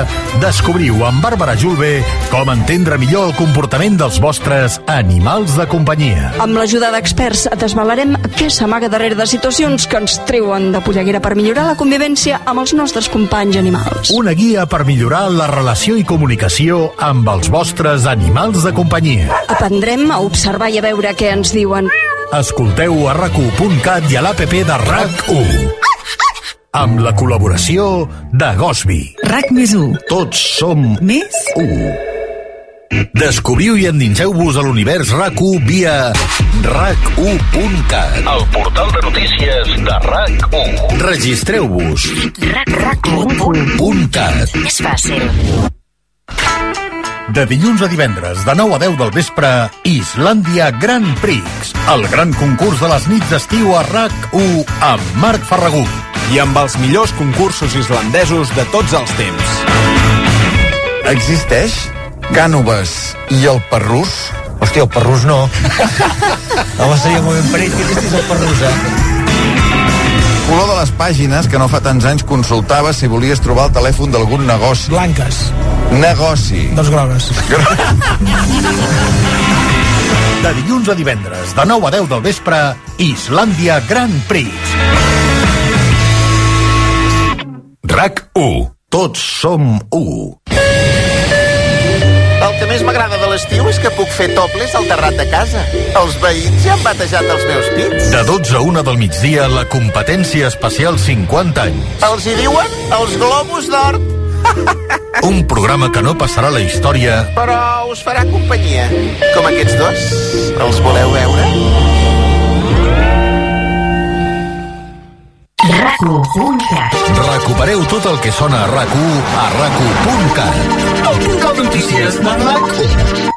descobriu amb Bàrbara Julve com entendre millor el comportament dels vostres animals de companyia. Amb l'ajuda d'experts desvelarem què s'amaga darrere de situacions que ens treuen de polleguera per millorar la convivència amb els nostres companys animals. Una guia per millorar la relació i comunicació amb els vostres animals de companyia. Aprendrem a observar i a veure què ens diuen. Escolteu a rac1.cat i a l'APP de RAC1. Amb la col·laboració de Gosby. RAC més 1 Tots som Més 1. Descobriu i endinseu-vos a l'univers RAC1 via rac1.cat. El portal de notícies de RAC1. Registreu-vos. RAC1.cat. És fàcil. De dilluns a divendres, de 9 a 10 del vespre, Islàndia Grand Prix, el gran concurs de les nits d'estiu a RAC1 amb Marc Ferragut. I amb els millors concursos islandesos de tots els temps. Existeix Cànoves i el Perrús? Hòstia, el Perrús no. Home, seria molt ben parit que existís el Perrús, eh? Color de les pàgines que no fa tants anys consultaves si volies trobar el telèfon d'algun negoci. Blanques. Negoci. Dos grogues. De dilluns a divendres, de 9 a 10 del vespre, Islàndia Grand Prix. RAC 1. Tots som 1. El que més m'agrada de l'estiu és que puc fer toples al terrat de casa. Els veïns ja han batejat els meus pits. De 12 a 1 del migdia, la competència especial 50 anys. Els hi diuen els globus d'or. Un programa que no passarà la història, Però us farà companyia. Com aquests dos. Els voleu veure? RAC1.cat. Recupereu tot el que sona a RAC1 a RAC1.cat. El punt de notícies de RAC1.